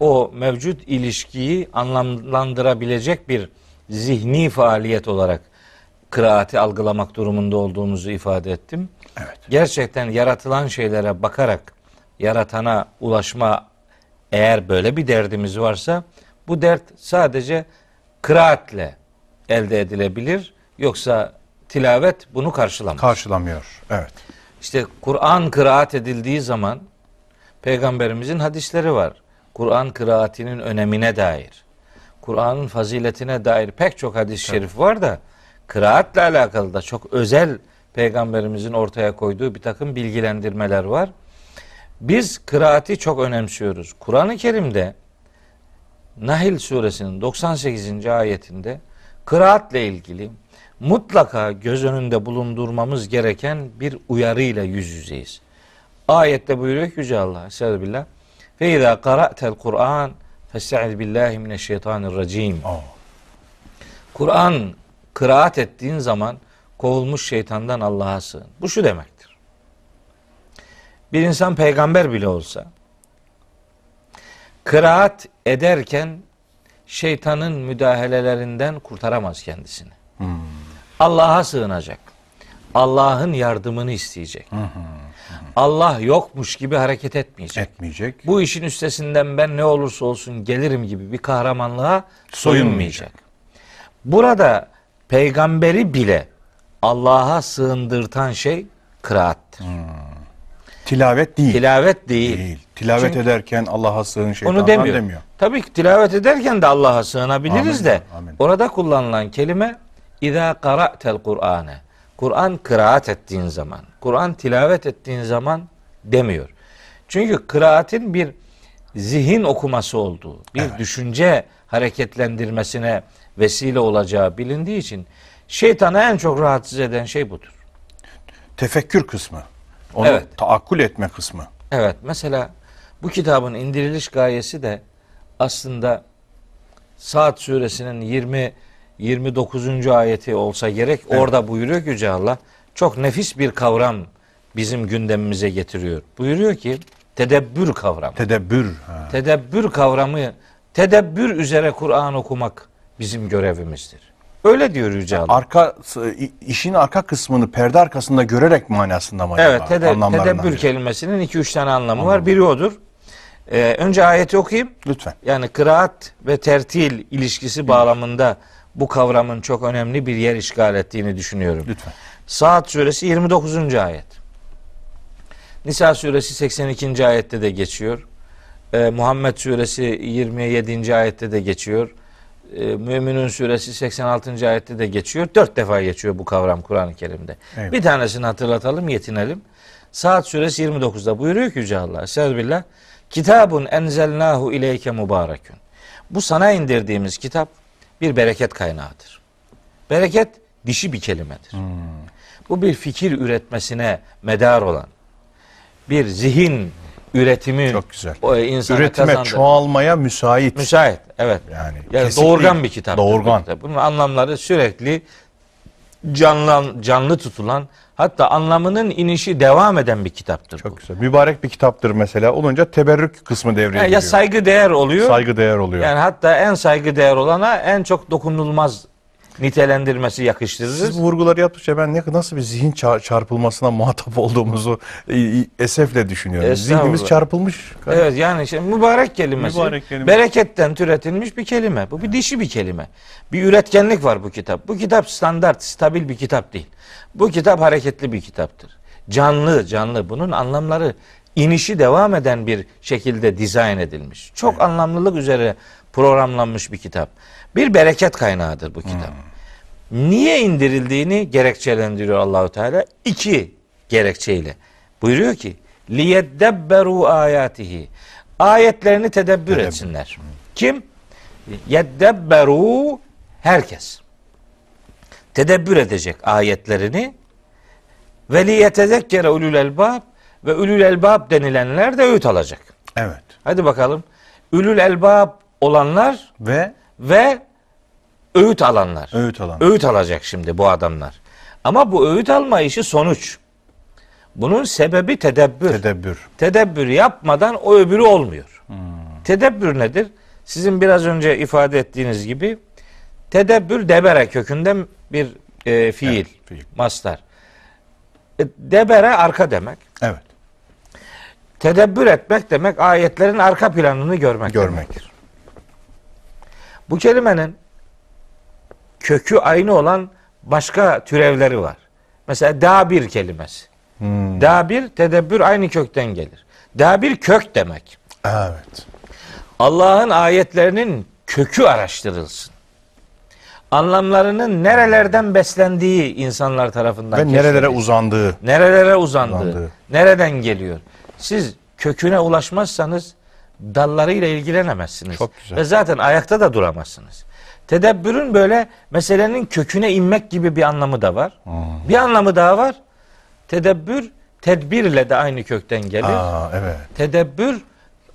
o mevcut ilişkiyi anlamlandırabilecek bir zihni faaliyet olarak kıraati algılamak durumunda olduğumuzu ifade ettim. Evet. Gerçekten yaratılan şeylere bakarak yaratana ulaşma eğer böyle bir derdimiz varsa bu dert sadece kıraatle elde edilebilir. Yoksa tilavet bunu karşılamaz. Karşılamıyor. Evet. İşte Kur'an kıraat edildiği zaman peygamberimizin hadisleri var. Kur'an kıraatinin önemine dair. Kur'an'ın faziletine dair pek çok hadis-i şerif var da kıraatle alakalı da çok özel peygamberimizin ortaya koyduğu bir takım bilgilendirmeler var. Biz kıraati çok önemsiyoruz. Kur'an-ı Kerim'de Nahil suresinin 98. ayetinde kıraatle ilgili mutlaka göz önünde bulundurmamız gereken bir uyarıyla yüz yüzeyiz. Ayette buyuruyor ki Yüce Allah Estağfirullah. Fe izâ qara'tel Kur'an festaiz billahi mineşşeytanirracim. Kur'an kıraat ettiğin zaman kovulmuş şeytandan Allah'a sığın. Bu şu demektir. Bir insan peygamber bile olsa kıraat ederken şeytanın müdahalelerinden kurtaramaz kendisini. Allah'a sığınacak. Allah'ın yardımını isteyecek. Allah yokmuş gibi hareket etmeyecek. Etmeyecek. Bu işin üstesinden ben ne olursa olsun gelirim gibi bir kahramanlığa soyunmayacak. Burada peygamberi bile Allah'a sığındırtan şey kıraattır. Tilavet değil. Tilavet değil. değil. Tilavet Çünkü ederken Allah'a sığın şeytandan Onu demiyor. demiyor. Tabii ki tilavet ederken de Allah'a sığınabiliriz Amin, de amin. orada kullanılan kelime İza qara'tel Kur'ane. Kur'an kıraat ettiğin zaman, Kur'an tilavet ettiğin zaman demiyor. Çünkü kıraatin bir zihin okuması olduğu, bir düşünce hareketlendirmesine vesile olacağı bilindiği için şeytanı en çok rahatsız eden şey budur. Tefekkür kısmı. Onu Evet. taakkul etme kısmı. Evet mesela bu kitabın indiriliş gayesi de aslında Saat suresinin 20 29. ayeti olsa gerek orada buyuruyor ki Yüce Allah çok nefis bir kavram bizim gündemimize getiriyor. Buyuruyor ki tedebbür kavramı. Tedebbür. Ha. Tedebbür kavramı tedebbür üzere Kur'an okumak bizim görevimizdir. Öyle diyor Yüce Allah. Arka işin arka kısmını perde arkasında görerek manasında mı acaba? Evet, tede- tedebbür biri. kelimesinin iki üç tane anlamı var. Biri odur. Ee, önce ayeti okuyayım. Lütfen. Yani kıraat ve tertil ilişkisi bağlamında bu kavramın çok önemli bir yer işgal ettiğini düşünüyorum. Lütfen. Saat suresi 29. ayet. Nisa suresi 82. ayette de geçiyor. Ee, Muhammed suresi 27. ayette de geçiyor. Ee, Müminun suresi 86. ayette de geçiyor. Dört defa geçiyor bu kavram Kur'an-ı Kerim'de. Evet. Bir tanesini hatırlatalım, yetinelim. Saat suresi 29'da buyuruyor ki Yüce Allah. Estağfirullah. Kitabun enzelnahu ileyke mübarekün. Bu sana indirdiğimiz kitap bir bereket kaynağıdır. Bereket dişi bir kelimedir. Bu bir fikir üretmesine medar olan, bir zihin üretimi Çok güzel. o insana Üretime, kazandıran- çoğalmaya müsait. Müsait, evet. Yani Yani doğurgan değil. bir kitap. Doğurgan. Bunun anlamları sürekli canlı canlı tutulan, hatta anlamının inişi devam eden bir kitaptır bu. Çok güzel. Mübarek bir kitaptır mesela. Olunca teberrük kısmı devreye Yani giriyor. ya saygı değer oluyor. Saygı değer oluyor. Yani hatta en saygı değer olana en çok dokunulmaz nitelendirmesi yakıştırırız. Siz bu vurguları yaptıkça ben ne nasıl bir zihin ça- çarpılmasına muhatap olduğumuzu esefle düşünüyorum. Zihnimiz çarpılmış. Evet yani işte mübarek kelimesi Mübarek kelime. bereketten türetilmiş bir kelime. Bu bir dişi bir kelime. Bir üretkenlik var bu kitap. Bu kitap standart, stabil bir kitap değil. Bu kitap hareketli bir kitaptır. Canlı, canlı. Bunun anlamları inişi devam eden bir şekilde dizayn edilmiş. Çok anlamlılık üzere programlanmış bir kitap. Bir bereket kaynağıdır bu kitap. Niye indirildiğini gerekçelendiriyor Allahu Teala. İki gerekçeyle. Buyuruyor ki liyedebberu ayatihi. Ayetlerini tedebbür Tedebbür. etsinler. Kim? Yeddebberu herkes. Tedebbür edecek ayetlerini ve liyetezekkere ulul elbab ve ulul elbab denilenler de öğüt alacak. Evet. Hadi bakalım. Ülül elbab olanlar Ve ve öğüt alanlar. öğüt alan. Öğüt alacak şimdi bu adamlar. Ama bu öğüt alma işi sonuç. Bunun sebebi tedebbür. Tedebbür. Tedebbür yapmadan o öbürü olmuyor. Tedebbür nedir? Sizin biraz önce ifade ettiğiniz gibi tedebbür debere kökünden bir e, fiil, Evet, fiil. mastar. E, debere arka demek. Evet. Tedebbür etmek demek ayetlerin arka planını görmek. Görmek. demektir. Bu kelimenin kökü aynı olan başka türevleri var. Mesela dabir kelimesi. Hmm. Dabir, tedebbür aynı kökten gelir. Dabir kök demek. Evet. Allah'ın ayetlerinin kökü araştırılsın. Anlamlarının nerelerden beslendiği insanlar tarafından Ve nerelere keşfedilsin. uzandığı. nerelere uzandığı, Uzandığı. nereden geliyor. Siz köküne ulaşmazsanız dallarıyla ilgilenemezsiniz. Çok güzel. Ve zaten ayakta da duramazsınız. Tedebbürün böyle meselenin köküne inmek gibi bir anlamı da var. Hmm. Bir anlamı daha var. Tedebbür tedbirle de aynı kökten gelir. Aa, evet. Tedebbür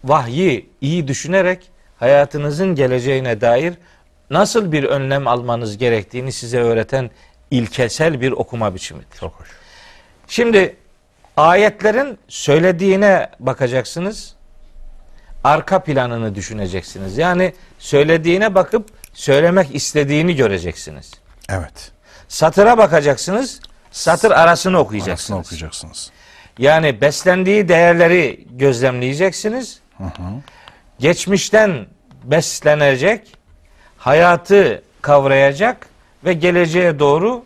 vahyi iyi düşünerek hayatınızın geleceğine dair nasıl bir önlem almanız gerektiğini size öğreten ilkesel bir okuma biçimidir. Çok hoş. Şimdi ayetlerin söylediğine bakacaksınız. Arka planını düşüneceksiniz. Yani söylediğine bakıp söylemek istediğini göreceksiniz. Evet. Satıra bakacaksınız. Satır arasını okuyacaksınız. Arasını okuyacaksınız. Yani beslendiği değerleri gözlemleyeceksiniz. Geçmişten beslenecek, hayatı kavrayacak ve geleceğe doğru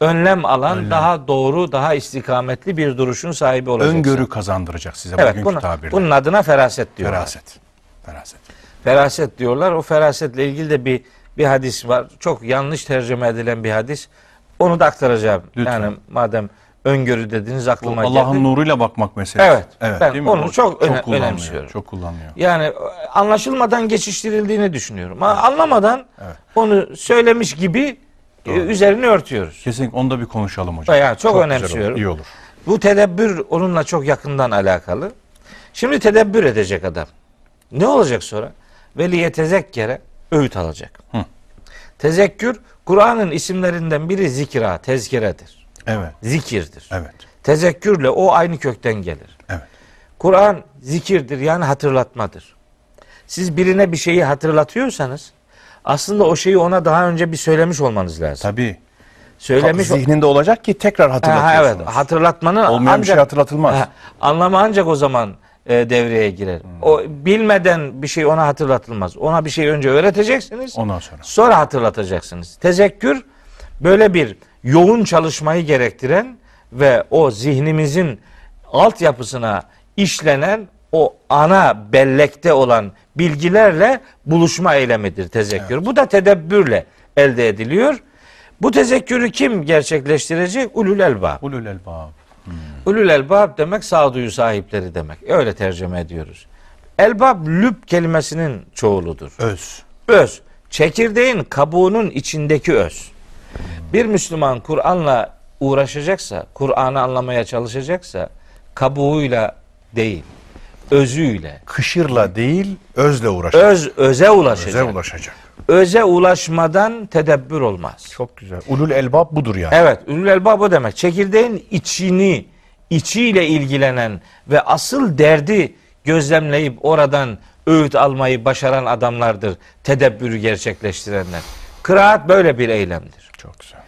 önlem alan daha doğru, daha istikametli bir duruşun sahibi olacaksınız. Öngörü kazandıracak size Evet, bugünkü buna, tabirle. bunun adına feraset diyorlar. Feraset. Feraset. Feraset diyorlar. O ferasetle ilgili de bir bir hadis var. Çok yanlış tercüme edilen bir hadis. Onu da aktaracağım. Lütfen. Yani madem öngörü dediniz aklıma geldi. Allah'ın nuruyla bakmak meselesi. Evet, ben değil mi? onu O çok öne- önemsiyorum. Çok kullanılıyor. Yani e, anlaşılmadan geçiştirildiğini düşünüyorum. Ama anlamadan Evet. onu söylemiş gibi e, üzerini örtüyoruz. Kesinlikle onu da bir konuşalım hocam. Bayağı çok güzel önemsiyorum. olur, İyi olur. Bu tedebbür onunla çok yakından alakalı. Şimdi tedebbür edecek adam. Ne olacak sonra? Veliye tezekkere öğüt alacak. Hı. Tezekkür Kur'an'ın isimlerinden biri zikra, tezkiredir. Evet. Zikirdir. Evet. Tezekkürle o aynı kökten gelir. Evet. Kur'an zikirdir yani hatırlatmadır. Siz birine bir şeyi hatırlatıyorsanız aslında o şeyi ona daha önce bir söylemiş olmanız lazım. Tabii. Söylemiş Zihninde olacak ki tekrar Ha, hatırlatıyorsunuz. evet hatırlatmanın Olmayan bir şey hatırlatılmaz. Ha, anlamı ancak o zaman e, devreye girer. O bilmeden bir şey ona hatırlatılmaz. Ona bir şey önce öğreteceksiniz. Ondan sonra. Sonra hatırlatacaksınız. Tezekkür böyle bir yoğun çalışmayı gerektiren ve o zihnimizin altyapısına işlenen o ana bellekte olan bilgilerle buluşma eylemidir tezekkür. Bu da tedebbürle elde ediliyor. Bu tezekkürü kim gerçekleştirecek? Ulul elbab. Ulul elbab. Ulul elbab demek sağduyu sahipleri demek. Öyle tercüme ediyoruz. Elbab lüb kelimesinin çoğuludur. Öz. Öz. Çekirdeğin kabuğunun içindeki öz. Bir Müslüman Kur'an'la uğraşacaksa, Kur'an'ı anlamaya çalışacaksa kabuğuyla değil, özüyle, Kışırla değil, özle uğraşacak. öz öze ulaşacak. Öze ulaşacak. Öze ulaşmadan tedebbür olmaz. Çok güzel. Ulul elbab budur yani. Evet, ülül elbab o demek. Çekirdeğin içini, içiyle ilgilenen ve asıl derdi gözlemleyip oradan öğüt almayı başaran adamlardır. Tedebbürü gerçekleştirenler. Kıraat böyle bir eylemdir. Çok güzel.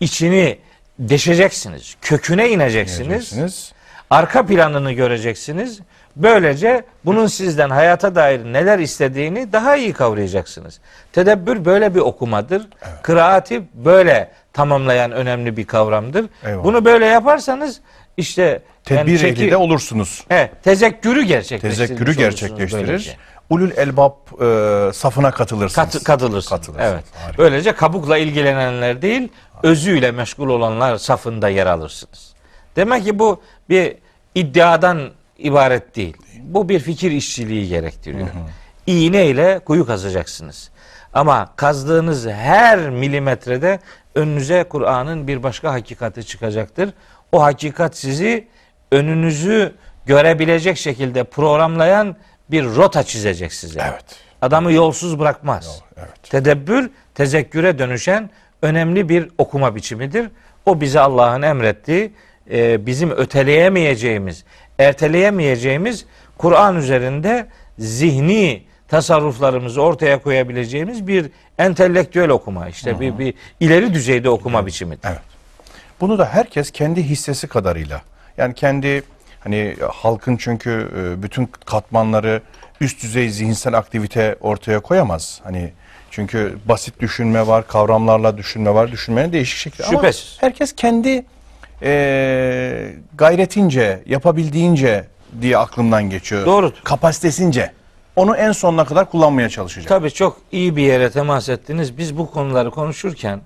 İçini deşeceksiniz. Köküne ineceksiniz. Diyeceksiniz. Arka planını göreceksiniz. Böylece bunun sizden hayata dair neler istediğini daha iyi kavrayacaksınız. Tedebbür böyle bir okumadır. Kıraati böyle tamamlayan önemli bir kavramdır. Eyvallah. Bunu böyle yaparsanız işte Tedbir yani çeki- olursunuz. He, tezekkürü gerçekleştirir. Tezekkürü gerçekleştirir. Ulul elbab e, safına katılırsınız. Kat, katılırsınız. Katılırsınız. Evet. Harika. Böylece kabukla ilgilenenler değil, özüyle meşgul olanlar safında yer alırsınız. Demek ki bu bir iddiadan ibaret değil. Bu bir fikir işçiliği gerektiriyor. İğne ile kuyu kazacaksınız. Ama kazdığınız her milimetrede önünüze Kur'an'ın bir başka hakikati çıkacaktır. O hakikat sizi önünüzü görebilecek şekilde programlayan bir rota çizecek size. Evet. Adamı yolsuz bırakmaz. Evet. Tedebbür, tezekküre dönüşen önemli bir okuma biçimidir. O bize Allah'ın emrettiği, e, bizim öteleyemeyeceğimiz, erteleyemeyeceğimiz Kur'an üzerinde zihni tasarruflarımızı ortaya koyabileceğimiz bir entelektüel okuma. işte bir, bir ileri düzeyde okuma biçimidir. Evet. Bunu da herkes kendi hissesi kadarıyla yani kendi hani halkın çünkü e, bütün katmanları üst düzey zihinsel aktivite ortaya koyamaz. Hani çünkü basit düşünme var, kavramlarla düşünme var, düşünmenin değişik şekli. Şüphesiz. Ama herkes kendi e, gayretince, yapabildiğince diye aklımdan geçiyor. Doğrudur. Kapasitesince. Onu en sonuna kadar kullanmaya çalışacak. Tabii çok iyi bir yere temas ettiniz. Biz bu konuları konuşurken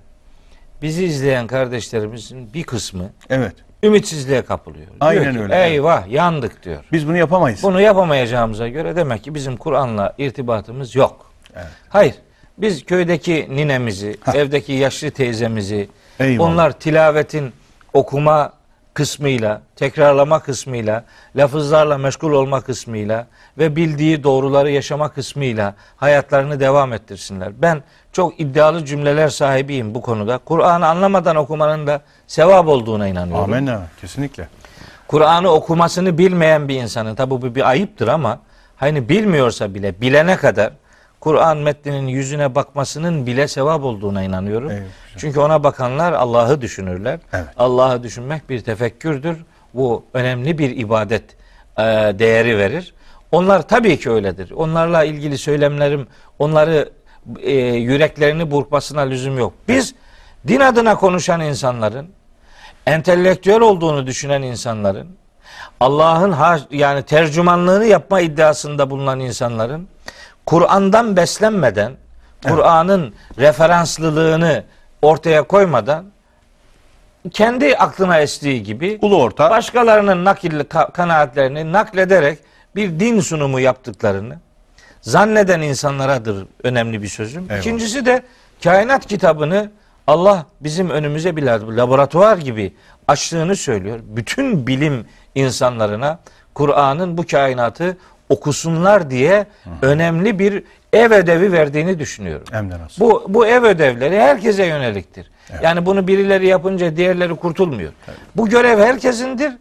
bizi izleyen kardeşlerimizin bir kısmı Evet. ümitsizliğe kapılıyor. Diyor Aynen ki, öyle, Eyvah yandık diyor. Biz bunu yapamayız. Bunu yapamayacağımıza göre demek ki bizim Kur'an'la irtibatımız yok. Evet. Hayır. Biz köydeki ninemizi, evdeki yaşlı teyzemizi, Eyvallah. onlar tilavetin okuma kısmıyla, tekrarlama kısmıyla, lafızlarla meşgul olma kısmıyla ve bildiği doğruları yaşama kısmıyla hayatlarını devam ettirsinler. Ben çok iddialı cümleler sahibiyim bu konuda. Kur'an'ı anlamadan okumanın da sevap olduğuna inanıyorum. Amenna. Kesinlikle. Kur'an'ı okumasını bilmeyen bir insanın tabi bu bir ayıptır ama hani bilmiyorsa bile bilene kadar Kur'an metninin yüzüne bakmasının bile sevap olduğuna inanıyorum. Evet. Çünkü ona bakanlar Allah'ı düşünürler. Evet. Allah'ı düşünmek bir tefekkürdür. Bu önemli bir ibadet e, değeri verir. Onlar tabii ki öyledir. Onlarla ilgili söylemlerim onları e, yüreklerini burkmasına lüzum yok. Biz din adına konuşan insanların entelektüel olduğunu düşünen insanların Allah'ın yani tercümanlığını yapma iddiasında bulunan insanların Kur'an'dan beslenmeden Kur'an'ın referanslılığını ortaya koymadan kendi aklına estiği gibi Ulu orta. başkalarının nakil ka- kanaatlerini naklederek bir din sunumu yaptıklarını zanneden insanlaradır önemli bir sözüm. Eyvallah. İkincisi de kainat kitabını Allah bizim önümüze bir lab- laboratuvar gibi açtığını söylüyor. Bütün bilim insanlarına Kur'an'ın bu kainatı okusunlar diye önemli bir ev ödevi verdiğini düşünüyorum. Bu bu ev ödevleri herkese yöneliktir. Yani bunu birileri yapınca diğerleri kurtulmuyor. Bu görev herkesindir.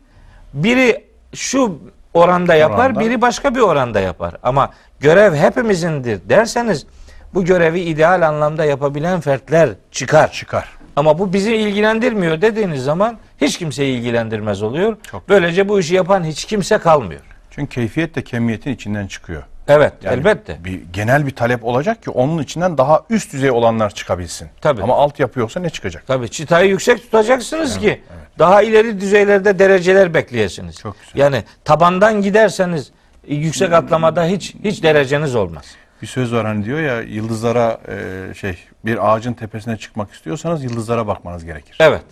Biri şu oranda yapar, Oranda. biri başka bir oranda yapar. Ama görev hepimizindir derseniz bu görevi ideal anlamda yapabilen fertler çıkar. Çıkar. Ama bu bizi ilgilendirmiyor dediğiniz zaman hiç kimseyi ilgilendirmez oluyor. Çok Böylece bu işi yapan hiç kimse kalmıyor. Çünkü keyfiyet de kemiyetin içinden çıkıyor. Evet, Yani elbette. Bir genel bir talep olacak ki onun içinden daha üst düzey olanlar çıkabilsin. Tabii. Ama altyapı yoksa ne çıkacak? Tabii çıtayı yüksek tutacaksınız ki daha ileri düzeylerde dereceler bekleyesiniz. Çok güzel. Yani tabandan giderseniz yüksek atlamada hiç hiç dereceniz olmaz. Bir söz var hani diyor ya yıldızlara e, şey bir ağacın tepesine çıkmak istiyorsanız yıldızlara bakmanız gerekir. Evet.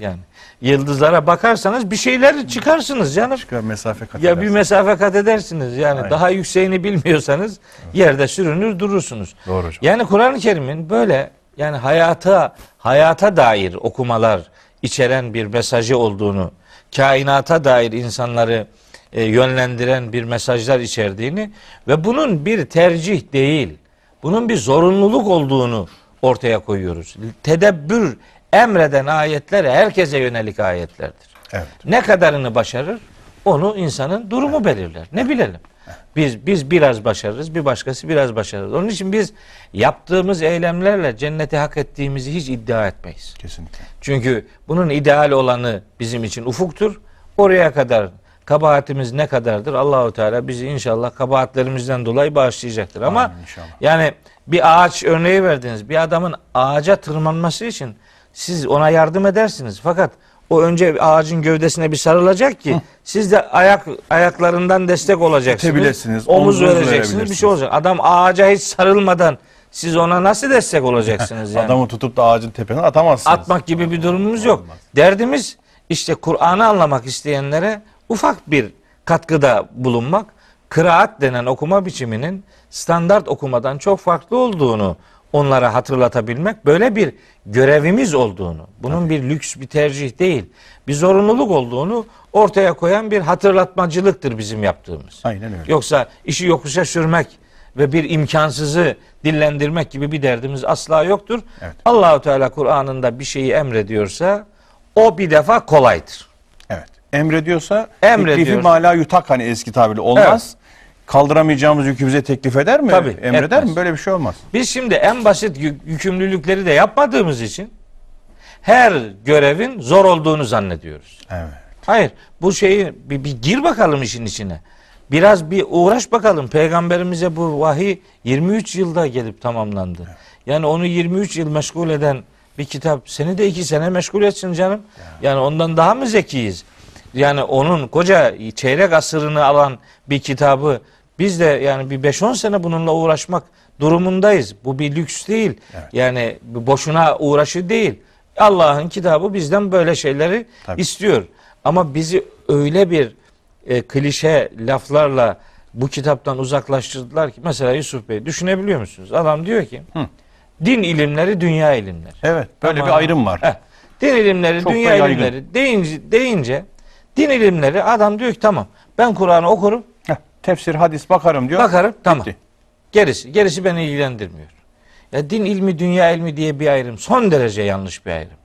Yani yıldızlara bakarsanız bir şeyler çıkarsınız canım. Çıkar mesafe kat Ya bir mesafe kat edersiniz. Yani Aynen. daha yükseğini bilmiyorsanız yerde sürünür durursunuz. Doğru hocam. Yani Kur'an-ı Kerim'in böyle yani hayata hayata dair okumalar içeren bir mesajı olduğunu, kainata dair insanları e, yönlendiren bir mesajlar içerdiğini ve bunun bir tercih değil, bunun bir zorunluluk olduğunu ortaya koyuyoruz. Tedebbür emreden ayetler herkese yönelik ayetlerdir. Evet. Ne kadarını başarır onu insanın durumu belirler. Ne bilelim. Biz biz biraz başarırız, bir başkası biraz başarır. Onun için biz yaptığımız eylemlerle cenneti hak ettiğimizi hiç iddia etmeyiz. Kesinlikle. Çünkü bunun ideal olanı bizim için ufuktur. Oraya kadar kabahatimiz ne kadardır? Allahu Teala bizi inşallah kabahatlerimizden dolayı bağışlayacaktır. Ama Amin inşallah. yani bir ağaç örneği verdiniz. Bir adamın ağaca tırmanması için siz ona yardım edersiniz. Fakat o önce ağacın gövdesine bir sarılacak ki siz de ayak ayaklarından destek olacaksınız. İtebilirsiniz, Omuz vereceksiniz. Bir şey olacak. Adam ağaca hiç sarılmadan siz ona nasıl destek olacaksınız yani? Adamı tutup da ağacın tepesine atamazsınız. atmak gibi bir durumumuz yok. Derdimiz işte Kur'an'ı anlamak isteyenlere ufak bir katkıda bulunmak. Kıraat denen okuma biçiminin standart okumadan çok farklı olduğunu onlara hatırlatabilmek, böyle bir görevimiz olduğunu, bunun bir lüks bir tercih değil, bir zorunluluk olduğunu ortaya koyan bir hatırlatmacılıktır bizim yaptığımız. Aynen öyle. Yoksa işi yokuşa sürmek ve bir imkansızı dillendirmek gibi bir derdimiz asla yoktur. Evet. Allahu Teala Kur'an'ında bir şeyi emrediyorsa o bir defa kolaydır. Evet. Emrediyorsa Emrediyor. teklifi mala yutak hani eski tabirle olmaz. Kaldıramayacağımız yükü bize teklif eder mi? Tabii, Emreder etmez. mi? Böyle bir şey olmaz. Biz şimdi en basit yük- yükümlülükleri de yapmadığımız için her görevin zor olduğunu zannediyoruz. Evet. Hayır, bu şeyi bir, bir gir bakalım işin içine. Biraz bir uğraş bakalım. Peygamberimize bu vahiy 23 yılda gelip tamamlandı. Yani onu 23 yıl meşgul eden bir kitap seni de iki sene meşgul etsin canım. Yani ondan daha mı zekiyiz? Yani onun koca çeyrek asırını alan bir kitabı biz de yani bir 5-10 sene bununla uğraşmak durumundayız. Bu bir lüks değil. Evet. Yani boşuna uğraşı değil. Allah'ın kitabı bizden böyle şeyleri Tabii. istiyor. Ama bizi öyle bir e, klişe laflarla bu kitaptan uzaklaştırdılar ki mesela Yusuf Bey düşünebiliyor musunuz? Adam diyor ki Hı. din ilimleri dünya ilimleri. Evet. Böyle Tamam. bir ayrım var. Heh, din ilimleri Çok dünya ilimleri deyince, deyince din ilimleri adam diyor ki tamam ben Kur'an'ı okurum tefsir, hadis bakarım diyor. bakarım tamam. Bitti. Gerisi gerisi beni ilgilendirmiyor. Ya din ilmi dünya ilmi diye bir ayrım son derece yanlış bir ayrım.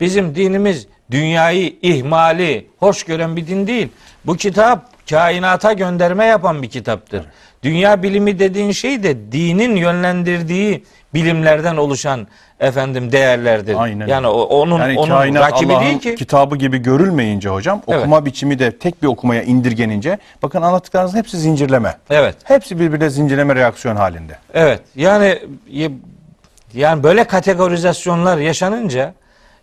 Bizim dinimiz dünyayı ihmali hoş gören bir din değil. Bu kitap kainata gönderme yapan bir kitaptır. Dünya bilimi dediğin şey de dinin yönlendirdiği bilimlerden oluşan efendim değerlerdir. Aynen. Yani onun Yani onun kainat rakibi değil ki. kitabı gibi görülmeyince hocam Evet. okuma biçimi de tek bir okumaya indirgenince bakın anlattıklarınızın hepsi zincirleme. Evet. Hepsi birbirine zincirleme reaksiyon halinde. Evet. Yani yani böyle kategorizasyonlar yaşanınca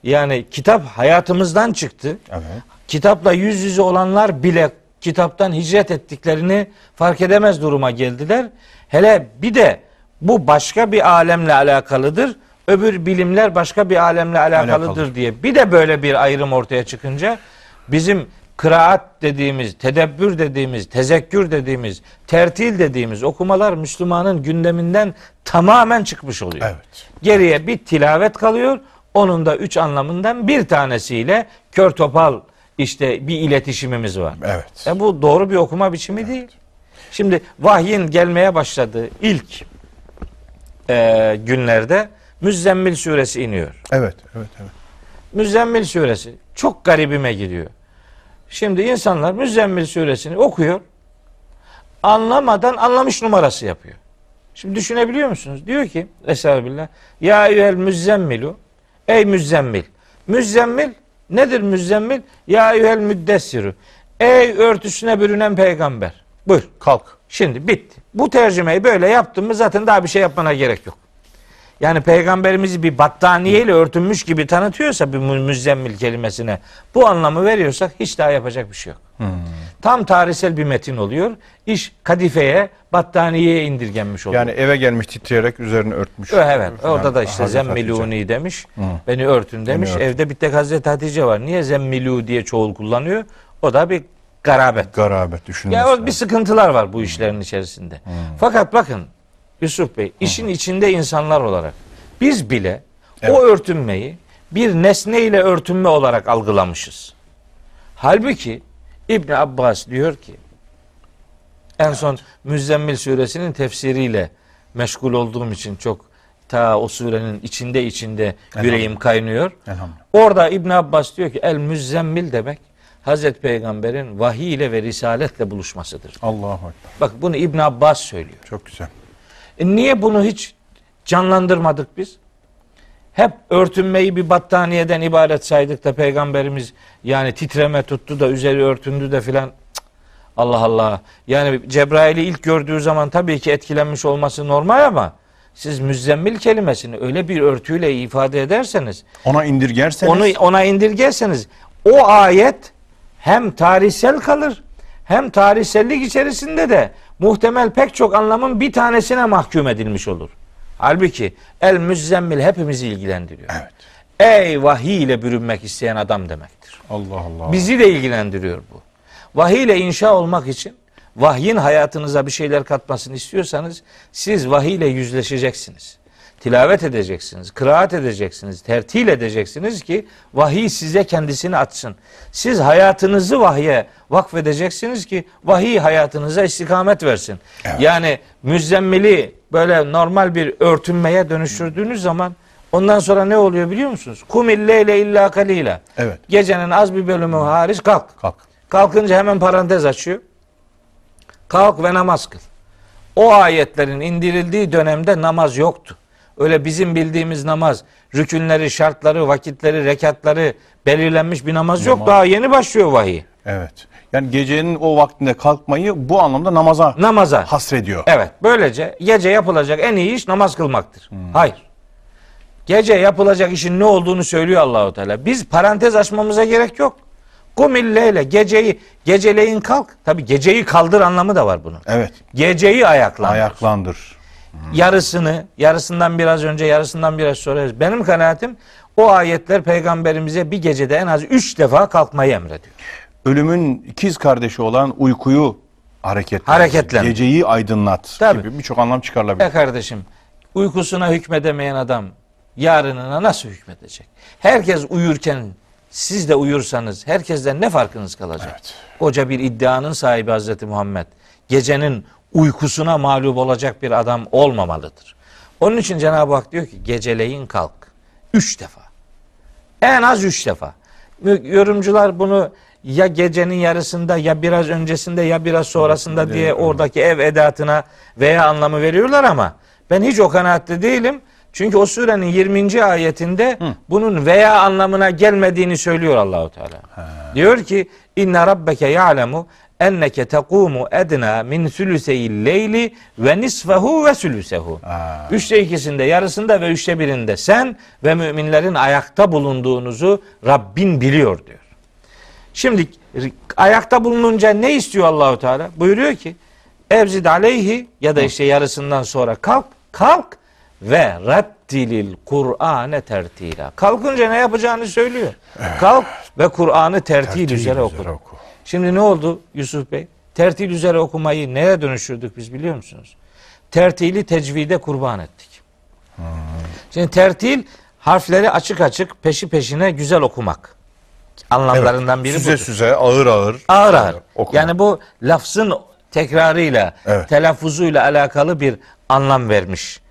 yani kitap hayatımızdan çıktı. Evet. Kitapla yüz yüze olanlar bile kitaptan hicret ettiklerini fark edemez duruma geldiler. Hele bir de bu başka bir alemle alakalıdır. Öbür bilimler başka bir alemle alakalıdır Alakalıdır. diye. Bir de böyle bir ayrım ortaya çıkınca bizim kıraat dediğimiz, tedebbür dediğimiz, tezekkür dediğimiz, tertil dediğimiz okumalar Müslümanın gündeminden tamamen çıkmış oluyor. Evet. Geriye bir tilavet kalıyor. Onun da üç anlamından bir tanesiyle kör topal işte bir iletişimimiz var. Evet. E bu doğru bir okuma biçimi değil. Şimdi vahyin gelmeye başladığı ilk e, günlerde Müzzemmil suresi iniyor. Evet. Evet. Evet. Müzzemmil suresi çok garibime gidiyor. Şimdi insanlar Müzzemmil suresini okuyor. Anlamadan anlamış numarası yapıyor. Şimdi düşünebiliyor musunuz? Diyor ki Estağfirullah. Ya eyyuhel müzzemmilu. Ey müzzemmil. Müzzemmil nedir müzzemmil? Ya eyyuhel müddessiru. Ey örtüsüne bürünen peygamber. Buyur. Kalk. Şimdi bitti. Bu tercümeyi böyle yaptın mı zaten daha bir şey yapmana gerek yok. Yani peygamberimizi bir battaniyeyle örtünmüş gibi tanıtıyorsa bir mü- müzzemmil kelimesine bu anlamı veriyorsak hiç daha yapacak bir şey yok. Tam tarihsel bir metin oluyor. İş kadifeye, battaniyeye indirgenmiş oluyor. Yani eve gelmiş titreyerek üzerine örtmüş. Evet. Falan. Orada da işte Hazreti zemmiluni Hatice. demiş. Beni örtün demiş. örtün. Evde bir tek Hazreti Hatice var. Niye zemmilu diye çoğul kullanıyor? O da bir garabet. Garabet düşünmesi. Ya lazım. bir sıkıntılar var bu işlerin içerisinde. Fakat bakın Yusuf Bey işin içinde insanlar olarak biz bile Evet. o örtünmeyi bir nesne ile örtünme olarak algılamışız. Halbuki İbn Abbas diyor ki en son Müzzemmil suresinin tefsiriyle meşgul olduğum için çok ta o surenin içinde içinde yüreğim kaynıyor. Orada İbn Abbas diyor ki el müzzemmil demek Hazreti Peygamber'in vahiy ile ve risaletle buluşmasıdır. Allahu Ekber. Bak bunu İbn Abbas söylüyor. Çok güzel. E niye bunu hiç canlandırmadık biz? Hep örtünmeyi bir battaniyeden ibaret saydık da peygamberimiz yani titreme tuttu da üzeri örtündü de filan. Allah Allah. Yani Cebrail'i ilk gördüğü zaman tabii ki etkilenmiş olması normal ama siz müzzemmil kelimesini öyle bir örtüyle ifade ederseniz Ona indirgerseniz onu ona indirgerseniz o ayet hem tarihsel kalır hem tarihsellik içerisinde de muhtemel pek çok anlamın bir tanesine mahkum edilmiş olur. Halbuki el müzzemmil hepimizi ilgilendiriyor. Evet. Ey vahiy ile bürünmek isteyen adam demektir. Allah Allah. Bizi de ilgilendiriyor bu. Vahiy ile inşa olmak için vahyin hayatınıza bir şeyler katmasını istiyorsanız siz vahiy ile yüzleşeceksiniz. Tilavet edeceksiniz, kıraat edeceksiniz, tertil edeceksiniz ki vahiy size kendisini açsın. Siz hayatınızı vahye vakfedeceksiniz ki vahiy hayatınıza istikamet versin. Yani müzzemmili böyle normal bir örtünmeye dönüştürdüğünüz zaman ondan sonra ne oluyor biliyor musunuz? Kumil leyle illa kalila. Evet. Gecenin az bir bölümü hariç kalk. Kalk. Kalkınca hemen parantez açıyor. Kalk ve namaz kıl. O ayetlerin indirildiği dönemde namaz yoktu. Öyle bizim bildiğimiz namaz, rükünleri, şartları, vakitleri, rekatları belirlenmiş bir namaz yok. Namaz. Daha yeni başlıyor vahiy. Evet. Yani gecenin o vaktinde kalkmayı bu anlamda namaza Namaza. hasrediyor. Evet. Böylece gece yapılacak en iyi iş namaz kılmaktır. Hayır. Gece yapılacak işin ne olduğunu söylüyor Allahu Teala. Biz parantez açmamıza gerek yok. Kumilleyle geceyi geceleyin kalk. Tabi geceyi kaldır anlamı da var bunun. Evet. Geceyi ayaklandır. Ayaklandır. Yarısını, yarısından biraz önce, yarısından biraz sonra. Benim kanaatim o ayetler peygamberimize bir gecede en az üç defa kalkmayı emrediyor. Ölümün ikiz kardeşi olan uykuyu hareketlendir. Hareketlendir. Geceyi aydınlat Tabii. gibi birçok anlam çıkarılabilir. Ya kardeşim, uykusuna hükmedemeyen adam yarınına nasıl hükmedecek? Herkes uyurken siz de uyursanız herkesten ne farkınız kalacak? Evet. Koca bir iddianın sahibi Hazreti Muhammed. Gecenin uykusuna mağlup olacak bir adam olmamalıdır. Onun için Cenab-ı Hak diyor ki geceleyin kalk. Üç defa. En az üç defa. Yorumcular bunu ya gecenin yarısında ya biraz öncesinde ya biraz sonrasında diye oradaki ev edatına veya anlamı veriyorlar ama ben hiç o kanaatte değilim. Çünkü o surenin 20. ayetinde bunun veya anlamına gelmediğini söylüyor Allahu Teala. Diyor ki inna rabbeke ya'lemu enneke tekumu edna min sülüseyil leyli ve nisfehu ve sülüsehu. Üçte ikisinde, yarısında ve üçte birinde sen ve müminlerin ayakta bulunduğunuzu Rabbin biliyor diyor. Şimdi ayakta bulununca ne istiyor Allahu Teala? Buyuruyor ki evzid aleyhi ya da işte yarısından sonra kalk, kalk ve rattilil Kur'ane tertila. Kalkınca ne yapacağını söylüyor. Kalk ve Kur'an'ı tertil, Tertil üzere oku. Şimdi ne oldu Yusuf Bey? Tertil üzere okumayı neye dönüştürdük biz biliyor musunuz? Tertili tecvide kurban ettik. Şimdi tertil harfleri açık açık peşi peşine güzel okumak. Anlamlarından biri süze budur. süze ağır ağır. Ağır ağır. okuma. Yani bu lafzın tekrarıyla, Evet. telaffuzuyla alakalı bir anlam vermiş.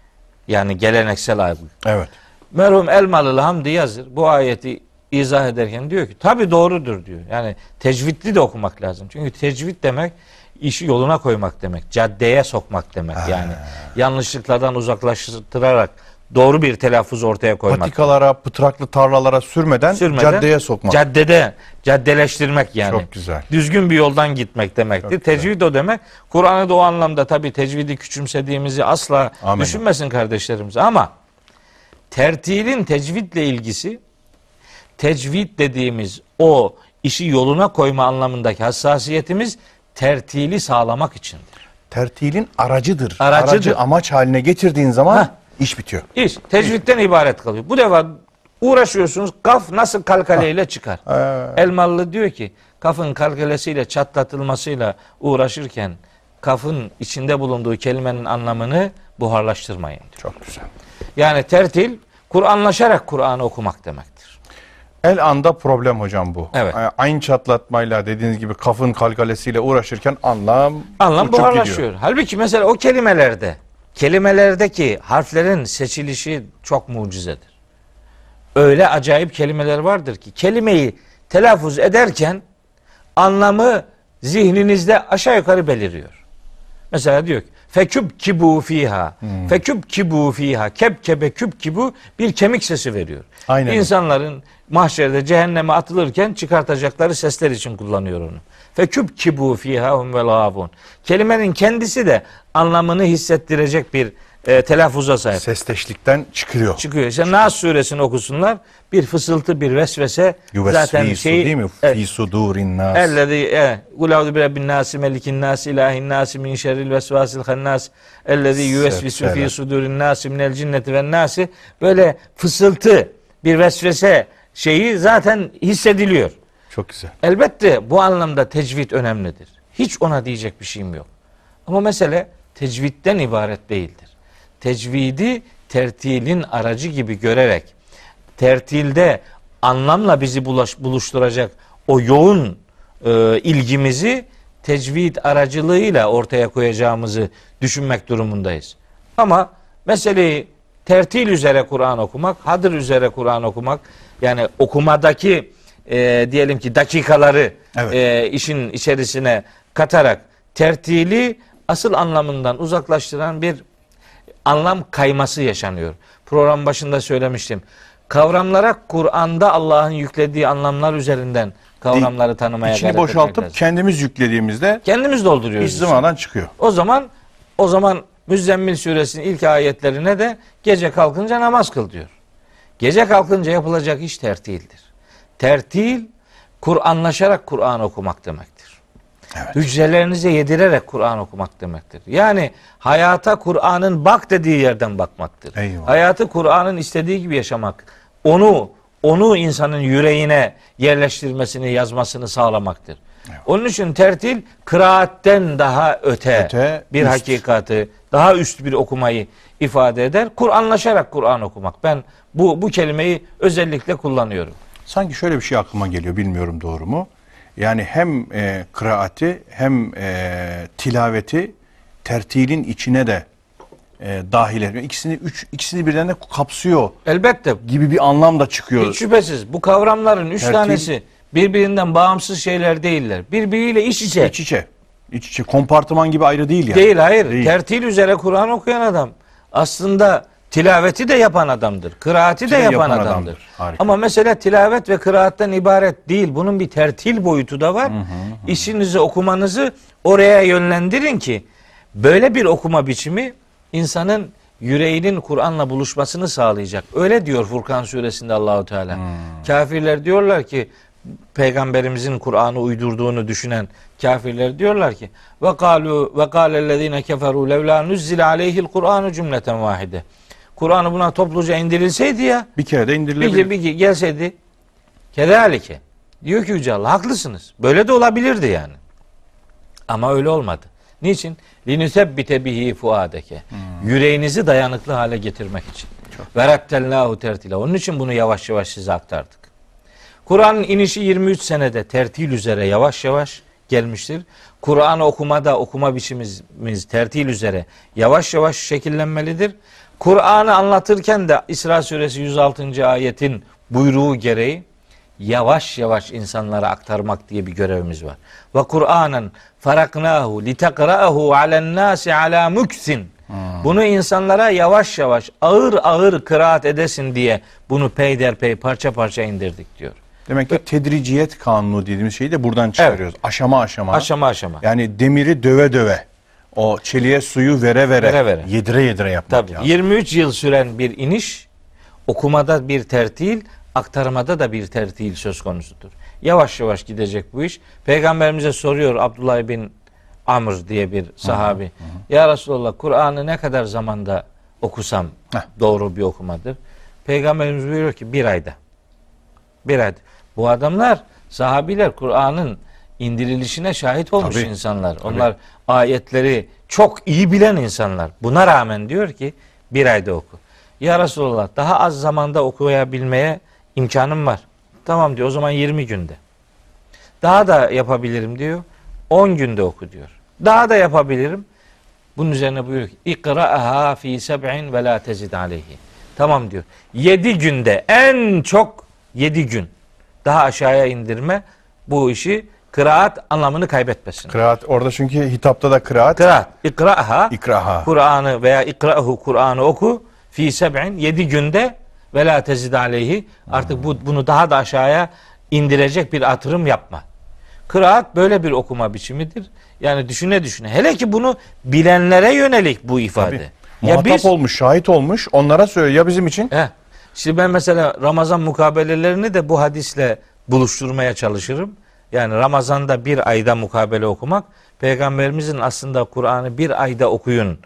Yani geleneksel algı. Evet. Merhum Elmalılı Hamdi Yazır bu ayeti izah ederken diyor ki tabi doğrudur diyor. Yani tecvidli de okumak lazım. Çünkü tecvid demek işi yoluna koymak demek. Caddeye sokmak demek yani. Yanlışlıklardan uzaklaştırarak doğru bir telaffuz ortaya koymak. Patikalara, pıtraklı tarlalara sürmeden, Sürmeden caddeye sokmak. Caddede, caddeleştirmek yani. Çok güzel. Düzgün bir yoldan gitmek demektir. Çok güzel. Tecvid o demek. Kur'an'ı da o anlamda tabi tecvidi küçümsediğimizi asla Amin. düşünmesin kardeşlerimiz ama tertilin tecvidle ilgisi tecvid dediğimiz o işi yoluna koyma anlamındaki hassasiyetimiz tertili sağlamak içindir. Tertilin aracıdır. Aracıdır. Aracı amaç haline getirdiğin zaman Heh. iş bitiyor. İş tecvitten ibaret kalıyor. Bu defa uğraşıyorsunuz kaf nasıl kalkaleyle çıkar. Ee, Elmalı diyor ki kafın kalkalesiyle çatlatılmasıyla uğraşırken kafın içinde bulunduğu kelimenin anlamını buharlaştırmayın. diyor. çok güzel. Yani tertil Kur'anlaşarak Kur'an'ı okumak demektir. El anda problem hocam bu. Evet. Aynı çatlatmayla dediğiniz gibi kafın kalkalesiyle uğraşırken anlam Anlam uçup buharlaşıyor. gidiyor. Halbuki mesela o kelimelerde kelimelerdeki harflerin seçilişi çok mucizedir. Öyle acayip kelimeler vardır ki kelimeyi telaffuz ederken anlamı zihninizde aşağı yukarı beliriyor. Mesela diyor ki feküb kibu fiha. Hmm. Feküb kibu fiha. Keb kebe küb kibu bir kemik sesi veriyor. Aynen. İnsanların mahşerde cehenneme atılırken çıkartacakları sesler için kullanıyor onu. Feküb kibu fiha hum. Kelimenin kendisi de anlamını hissettirecek bir e, telaffuza sahip. Sesteşlikten çıkıyor. Çıkıyor. İşte Nas suresini okusunlar. Bir fısıltı, bir vesvese zaten Yuvesvisu şey değil mi? Evet. Fi sudurin nas. Ellezî e, kul eûzü bi rabbin nâs melikin nâs ilahin nâs min şerril vesvasil hannâs ellezî yuvesvisu Sepsele. fî sudurin nâs minel cinneti ven nâsi böyle fısıltı bir vesvese şeyi zaten hissediliyor. Çok güzel. Elbette bu anlamda tecvid önemlidir. Hiç ona diyecek bir şeyim yok. Ama mesele tecvitten ibaret değildir. Tecvidi tertilin aracı gibi görerek tertilde anlamla bizi bulaş, buluşturacak o yoğun e, ilgimizi tecvid aracılığıyla ortaya koyacağımızı düşünmek durumundayız. Ama meseleyi tertil üzere Kur'an okumak, hadır üzere Kur'an okumak, yani okumadaki e, diyelim ki dakikaları Evet. e, işin içerisine katarak tertili asıl anlamından uzaklaştıran bir anlam kayması yaşanıyor. Program başında söylemiştim. Kavramlara Kur'an'da Allah'ın yüklediği anlamlar üzerinden kavramları tanımaya İçini gayret boşaltıp lazım. kendimiz yüklediğimizde kendimiz dolduruyoruz. hiç zımadan çıkıyor. O zaman o zaman Müzzemmil suresinin ilk ayetlerine de gece kalkınca namaz kıl diyor. Gece kalkınca yapılacak iş tertildir. Tertil Kur'anlaşarak Kur'an okumak demektir. Evet. Hücrelerinize yedirerek Kur'an okumak demektir. Yani hayata Kur'an'ın bak dediği yerden bakmaktır. Eyvallah. Hayatı Kur'an'ın istediği gibi yaşamak. Onu onu insanın yüreğine yerleştirmesini, yazmasını sağlamaktır. Onun için tertil kıraatten daha öte, Öte, bir üst. hakikati, daha üst bir okumayı ifade eder. Kur'anlaşarak Kur'an okumak. Ben bu bu kelimeyi özellikle kullanıyorum. Sanki şöyle bir şey aklıma geliyor bilmiyorum doğru mu? Yani hem e, kıraati hem e, tilaveti tertilin içine de e, dahil ediyor. İkisini üç ikisini birden de kapsıyor Elbette gibi bir anlam da çıkıyor. Hiç şüphesiz bu kavramların üç Tertil- tanesi birbirinden bağımsız şeyler değiller. Birbiriyle iç içe. İç içe. İç içe. Kompartıman gibi ayrı değil yani. Değil hayır. Değil. Tertil üzere Kur'an okuyan adam aslında tilaveti de yapan adamdır. Kıraati de yapan, yapan adamdır. adamdır. Harika. Ama mesele tilavet ve kıraatten ibaret değil. Bunun bir tertil boyutu da var. İşinizi okumanızı oraya yönlendirin ki böyle bir okuma biçimi insanın yüreğinin Kur'an'la buluşmasını sağlayacak. Öyle diyor Furkan suresinde Allahu Teala. Kafirler diyorlar ki peygamberimizin Kur'an'ı uydurduğunu düşünen kafirler diyorlar ki ve kalu ve kalellezine keferu levla nuzzile aleyhi'l Kur'anu cümleten vahide. Kur'an'ı buna topluca indirilseydi ya Bir kere de bir, indirilebilir. bir gelseydi kedalike. Diyor ki Yüce Allah haklısınız. Böyle de olabilirdi yani. Ama öyle olmadı. Niçin? Linüsebbite bihi fuadeke. Yüreğinizi dayanıklı hale getirmek için. Ve rattellahu tertila. Onun için bunu yavaş yavaş size aktardık. Kur'an'ın inişi 23 senede tertil üzere yavaş yavaş gelmiştir. Kur'an okumada okuma biçimimiz tertil üzere yavaş yavaş şekillenmelidir. Kur'an'ı anlatırken de İsra suresi 106. ayetin buyruğu gereği yavaş yavaş insanlara aktarmak diye bir görevimiz var. Ve Kur'an'ın faraknahu litekra'ahu alen nasi ala muksin. Bunu insanlara yavaş yavaş ağır ağır kıraat edesin diye bunu peyderpey parça parça indirdik diyor. Demek ki tedriciyet kanunu dediğimiz şeyi de buradan çıkarıyoruz. Aşama aşama. Aşama aşama. Yani demiri döve döve. O çeliğe suyu vere vere. Vere vere. Yedire yedire yapmak Tabii. lazım. 23 yıl süren bir iniş, okumada bir tertil, aktarmada da bir tertil söz konusudur. Yavaş yavaş gidecek bu iş. Peygamberimize soruyor Abdullah bin Amr diye bir sahabi. Ya Resulallah Kur'an'ı ne kadar zamanda okusam Heh. doğru bir okumadır? Peygamberimiz buyuruyor ki bir ayda. Bir ayda. Bu adamlar sahabiler Kur'an'ın indirilişine şahit olmuş Tabii. insanlar. Onlar ayetleri çok iyi bilen insanlar. Buna rağmen diyor ki bir ayda oku. Ya Resulallah daha az zamanda okuyabilmeye imkanım var. Tamam diyor o zaman 20 günde. Daha da yapabilirim diyor. 10 günde oku diyor. Daha da yapabilirim. Bunun üzerine buyuruyor ki İkra'aha fi seb'in ve la tezid aleyhi. Tamam diyor. 7 günde en çok 7 gün. Daha aşağıya indirme bu işi kıraat anlamını kaybetmesin. Kıraat orada çünkü hitapta da kıraat. Kıraat. İkra'aha. İkraha. Kur'an'ı veya ikra'hu Kur'an'ı oku fi seb'in 7 günde ve la tezid aleyhi. Artık bu, bunu daha da aşağıya indirecek bir atırım yapma. Kıraat böyle bir okuma biçimidir. Yani düşüne düşüne. Hele ki bunu bilenlere yönelik bu ifade. Tabii. Ya Muhatap biz olmuş, şahit olmuş. Onlara söylüyor. Ya bizim için? He. Şimdi ben mesela Ramazan mukabelelerini de bu hadisle buluşturmaya çalışırım. Yani Ramazan'da bir ayda mukabele okumak, Peygamberimizin aslında Kur'an'ı bir ayda okuyun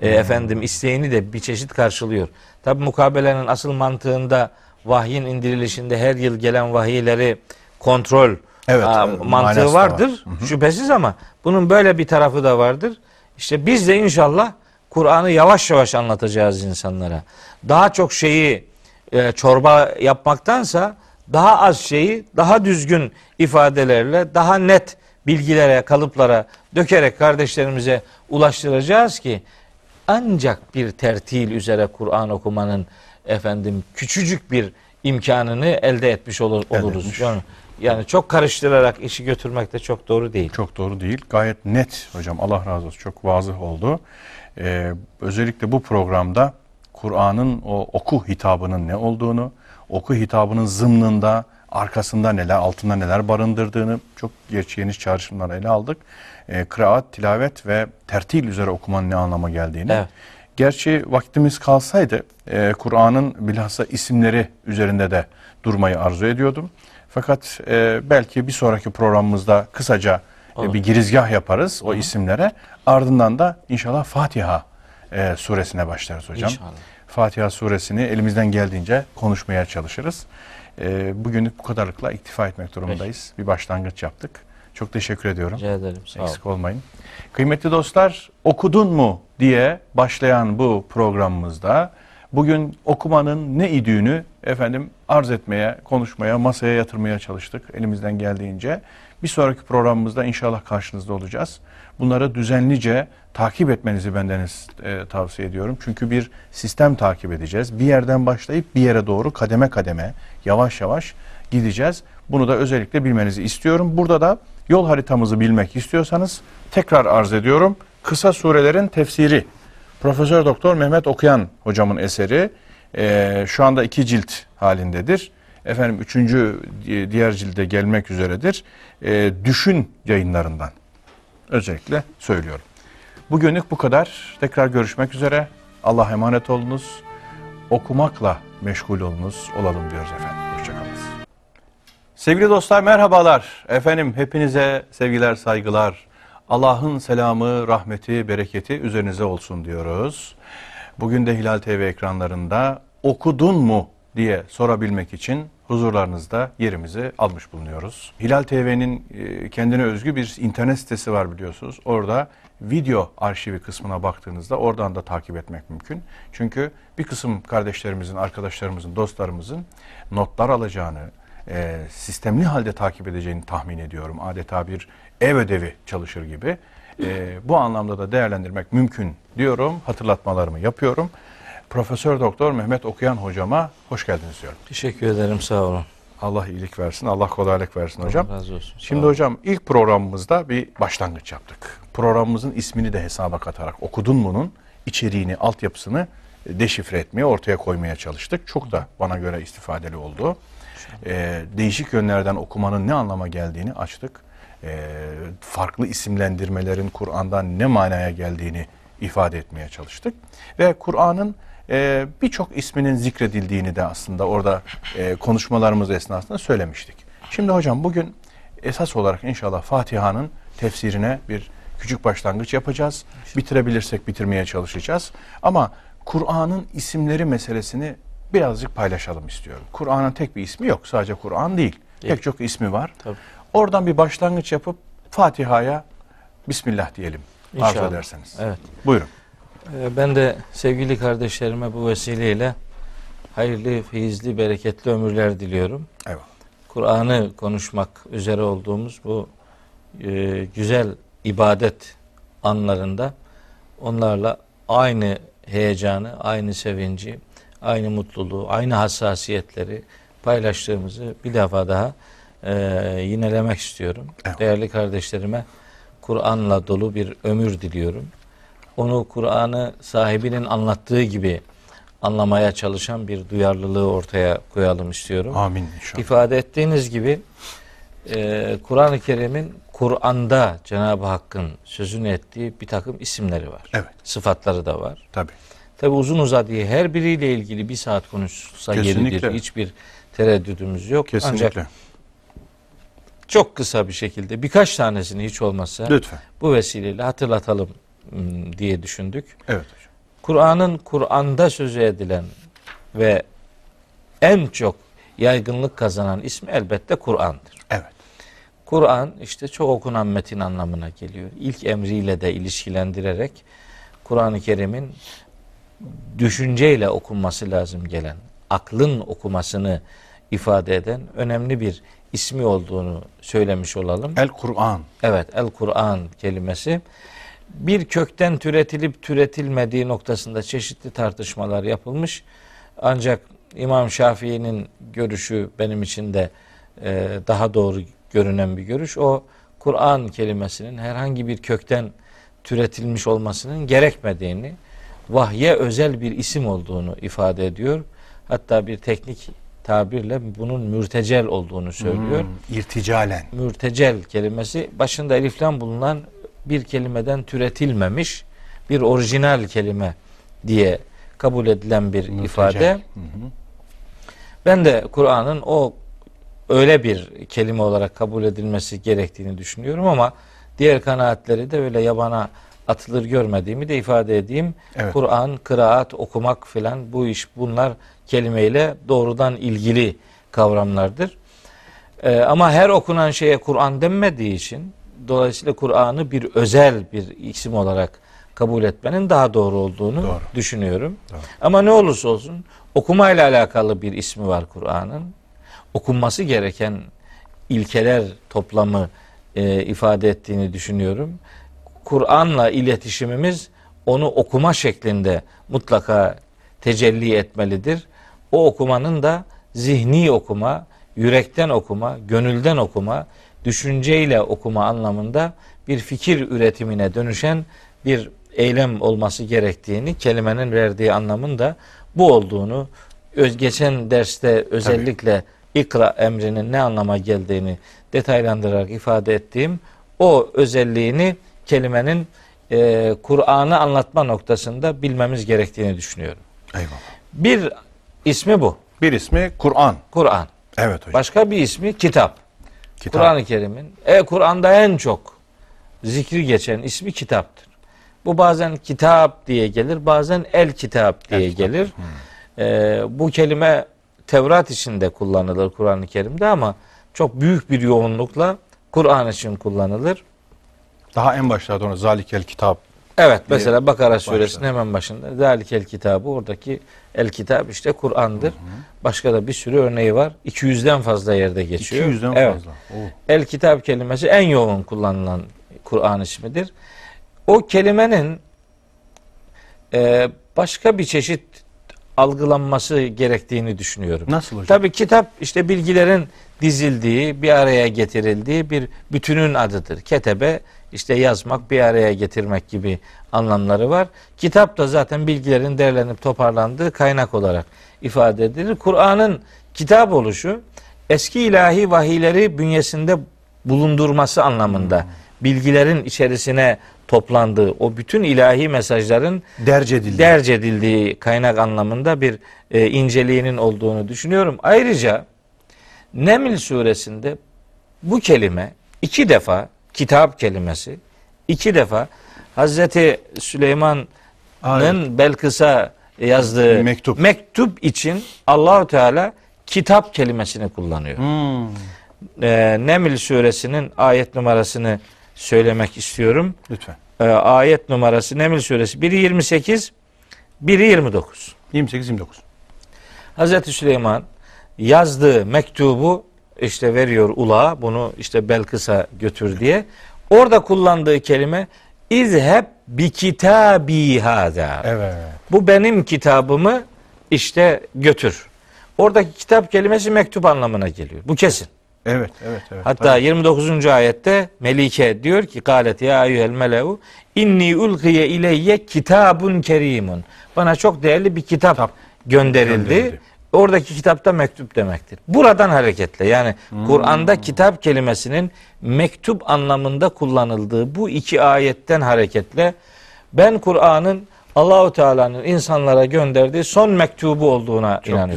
e, efendim isteğini de bir çeşit karşılıyor. Tabi mukabelenin asıl mantığında vahyin indirilişinde her yıl gelen vahiyleri kontrol Evet, aa, evet, mantığı da var. vardır. Şüphesiz ama bunun böyle bir tarafı da vardır. İşte biz de inşallah Kur'an'ı yavaş yavaş anlatacağız insanlara. Daha çok şeyi e, çorba yapmaktansa daha az şeyi daha düzgün ifadelerle daha net bilgilere, kalıplara dökerek kardeşlerimize ulaştıracağız ki ancak bir tertil üzere Kur'an okumanın efendim küçücük bir imkanını elde etmiş olur, oluruz. Yani, yani çok karıştırarak işi götürmek de çok doğru değil. Çok doğru değil. Gayet net hocam Allah razı olsun. Çok vazıh oldu. Ee, özellikle bu programda Kur'an'ın o oku hitabının ne olduğunu, oku hitabının zımnında, arkasında neler, altında neler barındırdığını çok geniş çağrışımlar ele aldık. Ee, kıraat, tilavet ve tertil üzere okumanın ne anlama geldiğini. Evet. Gerçi vaktimiz kalsaydı e, Kur'an'ın bilhassa isimleri üzerinde de durmayı arzu ediyordum. Fakat e, belki bir sonraki programımızda kısaca e, bir girizgah yaparız o isimlere. Ardından da inşallah Fatiha e, suresine başlarız hocam. İnşallah. Fatiha suresini elimizden geldiğince konuşmaya çalışırız. E, bugünlük bu kadarlıkla iktifa etmek durumundayız. Bir başlangıç yaptık. Çok teşekkür ediyorum. Rica ederim. Sağ olun. Eksik olmayın. Kıymetli dostlar, okudun mu diye başlayan bu programımızda bugün okumanın ne idüğünü efendim arz etmeye, konuşmaya, masaya yatırmaya çalıştık elimizden geldiğince. Bir sonraki programımızda inşallah karşınızda olacağız. Bunları düzenlice takip etmenizi bendeniz e, tavsiye ediyorum. Çünkü bir sistem takip edeceğiz. Bir yerden başlayıp bir yere doğru kademe kademe, yavaş yavaş gideceğiz. Bunu da özellikle bilmenizi istiyorum. Burada da yol haritamızı bilmek istiyorsanız tekrar arz ediyorum. Kısa surelerin tefsiri. Profesör Doktor Mehmet Okuyan hocamın eseri. Ee, şu anda iki cilt halindedir. Efendim üçüncü di- diğer cilde gelmek üzeredir. Ee, Düşün yayınlarından özellikle söylüyorum. Bugünlük bu kadar. Tekrar görüşmek üzere. Allah'a emanet olunuz. Okumakla meşgul olunuz. Olalım diyoruz efendim. Hoşçakalınız. Sevgili dostlar merhabalar. Efendim hepinize sevgiler, saygılar. Allah'ın selamı, rahmeti, bereketi üzerinize olsun diyoruz. Bugün de Hilal TV ekranlarında okudun mu diye sorabilmek için huzurlarınızda yerimizi almış bulunuyoruz. Hilal TV'nin e, kendine özgü bir internet sitesi var biliyorsunuz. Orada video arşivi kısmına baktığınızda oradan da takip etmek mümkün. Çünkü bir kısım kardeşlerimizin, arkadaşlarımızın, dostlarımızın notlar alacağını, e, sistemli halde takip edeceğini tahmin ediyorum. Adeta bir ev ödevi çalışır gibi. E, bu anlamda da değerlendirmek mümkün diyorum. Hatırlatmalarımı yapıyorum. Profesör Doktor Mehmet Okuyan hocama hoş geldiniz diyorum. Teşekkür ederim. Sağ olun. Allah iyilik versin, Allah kolaylık versin hocam. Allah razı olsun. Şimdi olun. hocam ilk programımızda bir başlangıç yaptık. Programımızın ismini de hesaba katarak okudun mu'nun içeriğini, altyapısını deşifre etmeye, ortaya koymaya çalıştık. Çok da bana göre istifadeli oldu. Ee, değişik yönlerden okumanın ne anlama geldiğini açtık. Ee, farklı isimlendirmelerin Kur'an'dan ne manaya geldiğini ifade etmeye çalıştık. Ve Kur'an'ın e, birçok isminin zikredildiğini de aslında orada e, konuşmalarımız esnasında söylemiştik. Şimdi hocam bugün esas olarak inşallah Fatiha'nın tefsirine bir küçük başlangıç yapacağız. Bitirebilirsek bitirmeye çalışacağız. Ama Kur'an'ın isimleri meselesini birazcık paylaşalım istiyorum. Kur'an'ın tek bir ismi yok. Sadece Kur'an değil. Değil. Pek çok ismi var. Tabii. Oradan bir başlangıç yapıp Fatiha'ya Bismillah diyelim. Arzu İnşallah. ederseniz. Evet. Buyurun. Ee, Ben de sevgili kardeşlerime bu vesileyle hayırlı, feyizli, bereketli ömürler diliyorum. Kur'an'ı konuşmak üzere olduğumuz bu e, güzel ibadet anlarında onlarla aynı heyecanı, aynı sevinci, aynı mutluluğu, aynı hassasiyetleri paylaştığımızı bir defa daha e, yinelemek istiyorum. Evet. Değerli kardeşlerime Kur'an'la dolu bir ömür diliyorum. Onu Kur'an'ı sahibinin anlattığı gibi anlamaya çalışan bir duyarlılığı ortaya koyalım istiyorum. Amin inşallah. İfade ettiğiniz gibi e, Kur'an-ı Kerim'in Kur'an'da Cenab-ı Hakk'ın sözünü ettiği bir takım isimleri var. Evet. Sıfatları da var. Tabii. Tabi uzun uzadığı her biriyle ilgili bir saat konuşsa Kesinlikle. yeridir. Hiçbir tereddüdümüz yok. Kesinlikle. Ancak çok kısa bir şekilde birkaç tanesini hiç olmazsa Lütfen. bu vesileyle hatırlatalım ım, diye düşündük. Evet hocam. Kur'an'ın Kur'an'da sözü edilen ve en çok yaygınlık kazanan ismi elbette Kur'an'dır. Evet. Kur'an işte çok okunan metin anlamına geliyor. İlk emriyle de ilişkilendirerek Kur'an-ı Kerim'in düşünceyle okunması lazım gelen, aklın okumasını ifade eden önemli bir ismi olduğunu söylemiş olalım. El Kur'an. Evet, El Kur'an kelimesi bir kökten türetilip türetilmediği noktasında çeşitli tartışmalar yapılmış. Ancak İmam Şafii'nin görüşü benim için de e, daha doğru görünen bir görüş. O Kur'an kelimesinin herhangi bir kökten türetilmiş olmasının gerekmediğini, vahye özel bir isim olduğunu ifade ediyor. Hatta bir teknik tabirle bunun mürtecel olduğunu söylüyor. Hmm, irticalen. Mürtecel kelimesi başında eliflam bulunan bir kelimeden türetilmemiş bir orijinal kelime diye kabul edilen bir Mürtecel. ifade. Hı hı. Ben de Kur'an'ın o öyle bir kelime olarak kabul edilmesi gerektiğini düşünüyorum ama diğer kanaatleri de öyle yabana atılır görmediğimi de ifade edeyim. Evet. Kur'an, kıraat, okumak filan bu iş bunlar kelimeyle doğrudan ilgili kavramlardır. Ee, ama her okunan şeye Kur'an denmediği için dolayısıyla Kur'an'ı bir özel bir isim olarak kabul etmenin daha doğru olduğunu Doğru. düşünüyorum. Doğru. Ama ne olursa olsun okumayla alakalı bir ismi var Kur'an'ın. Okunması gereken ilkeler toplamı e, ifade ettiğini düşünüyorum. Kur'an'la iletişimimiz onu okuma şeklinde mutlaka tecelli etmelidir. O okumanın da zihni okuma, yürekten okuma, gönülden okuma, düşünceyle okuma anlamında bir fikir üretimine dönüşen bir eylem olması gerektiğini, kelimenin verdiği anlamın da bu olduğunu öz, geçen derste özellikle ikra emrinin ne anlama geldiğini detaylandırarak ifade ettiğim o özelliğini kelimenin e, Kur'an'ı anlatma noktasında bilmemiz gerektiğini düşünüyorum. Eyvallah. Bir ismi bu. Bir ismi Kur'an. Kur'an. Evet hocam. Başka bir ismi kitap. Kur'an-ı Kerim'in e, Kur'an'da en çok zikri geçen ismi kitaptır. Bu bazen kitap diye gelir, bazen el kitap diye El kitap. gelir. E, bu kelime Tevrat içinde kullanılır Kur'an-ı Kerim'de ama çok büyük bir yoğunlukla Kur'an için kullanılır. Daha en başlarda onu Zalikel kitap. Evet mesela Bakara başlar. suresinin hemen başında Zalikel kitabı oradaki el kitap işte Kur'an'dır. Başka da bir sürü örneği var. 200'den fazla yerde geçiyor. 200'den Evet. fazla. Oo. El kitap kelimesi en yoğun kullanılan Kur'an ismidir. O kelimenin e, başka bir çeşit algılanması gerektiğini düşünüyorum. Nasıl hocam? Tabii kitap işte bilgilerin dizildiği, bir araya getirildiği bir bütünün adıdır. Ketebe işte yazmak, bir araya getirmek gibi anlamları var. Kitap da zaten bilgilerin derlenip toparlandığı kaynak olarak ifade edilir. Kur'an'ın kitap oluşu eski ilahi vahiyleri bünyesinde bulundurması anlamında bilgilerin içerisine toplandığı o bütün ilahi mesajların Derc edildi. derc edildiği kaynak anlamında bir e, inceliğinin olduğunu düşünüyorum. Ayrıca Neml suresinde bu kelime iki defa kitap kelimesi iki defa Hazreti Süleyman'ın Belkıs'a yazdığı Mektup. mektup için Allahu Teala kitap kelimesini kullanıyor. Hmm. E, Neml suresinin ayet numarasını söylemek istiyorum. Lütfen. E, ayet numarası Neml suresi 1'i 28, 1'i 29. 28-29. Hazreti Süleyman yazdığı mektubu işte veriyor ulağa bunu işte Belkıs'a götür diye. Orada kullandığı kelime İzheb bi kitabi hada. Evet. Bu benim kitabımı işte götür. Oradaki kitap kelimesi mektup anlamına geliyor. Bu kesin. Evet, evet, evet. Hatta Tabii. 29. ayette Melike diyor ki galet ya eyyuhel mele'u inni ulkiye ileyye kitabun kerimun. Bana çok değerli bir kitap, Kitap gönderildi. gönderildi. Oradaki kitapta mektup demektir. Buradan hareketle yani Hmm. Kur'an'da kitap kelimesinin mektup anlamında kullanıldığı bu iki ayetten hareketle ben Kur'an'ın Allahu Teala'nın insanlara gönderdiği son mektubu olduğuna çok inanıyorum.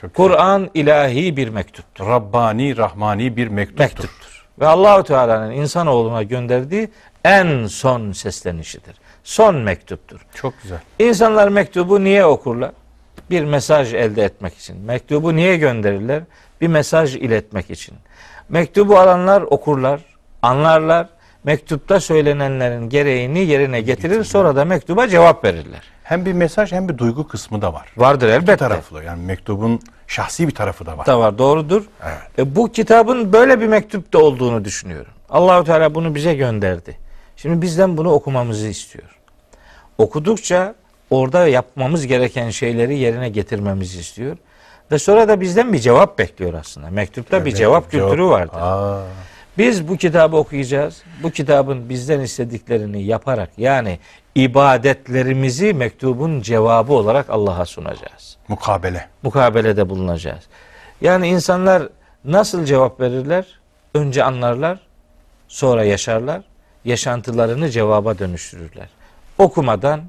güzel. Kur'an ilahi bir mektup Rabbani, Rahmani bir mektuptur. mektuptur. Ve Allahu Teala'nın insanoğluna gönderdiği en son seslenişidir. Son mektuptur. Çok güzel. İnsanlar mektubu niye okurlar? Bir mesaj elde etmek için. Mektubu niye gönderirler? Bir mesaj iletmek için. Mektubu alanlar okurlar, anlarlar mektupta söylenenlerin gereğini yerine getirir sonra da mektuba cevap verirler. Hem bir mesaj hem bir duygu kısmı da var. Vardır İki elbette. taraflı. Yani mektubun şahsi bir tarafı da var. da var doğrudur. Evet. E, bu kitabın böyle bir mektupta olduğunu düşünüyorum. Allahu Teala bunu bize gönderdi. Şimdi bizden bunu okumamızı istiyor. Okudukça orada yapmamız gereken şeyleri yerine getirmemizi istiyor. Ve sonra da bizden bir cevap bekliyor aslında. Mektupta bir Evet, cevap kültürü vardır. Aa, Biz bu kitabı okuyacağız. Bu kitabın bizden istediklerini yaparak yani ibadetlerimizi mektubun cevabı olarak Allah'a sunacağız. mukabele. Mukabelede bulunacağız. Yani insanlar nasıl cevap verirler? Önce anlarlar, sonra yaşarlar. Yaşantılarını cevaba dönüştürürler. Okumadan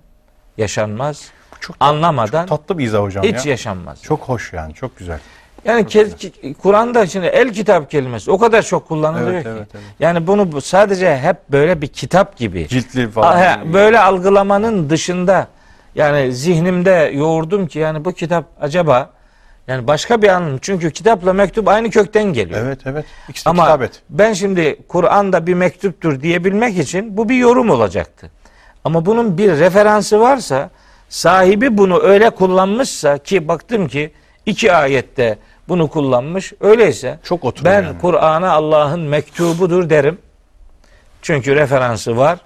yaşanmaz, çok anlamadan tatlı bir izah hocam hiç ya. yaşanmaz. Çok hoş yani. Çok güzel. Yani Kur'an'da şimdi el kitap kelimesi o kadar çok kullanılıyor Evet, ki. evet, evet. Yani bunu bu- sadece hep böyle bir kitap gibi Ciltli falan. He, böyle algılamanın dışında yani zihnimde yoğurdum ki yani bu kitap acaba yani başka bir anlam. Çünkü kitapla mektup aynı kökten geliyor. Evet evet. İkisi Ama kitabet. ben şimdi Kur'an'da bir mektuptur diyebilmek için bu bir yorum olacaktı. Ama bunun bir referansı varsa sahibi bunu öyle kullanmışsa ki baktım ki iki ayette bunu kullanmış. Öyleyse Çok oturuyor ben yani. Kur'an'a Allah'ın mektubudur derim. Çünkü referansı var.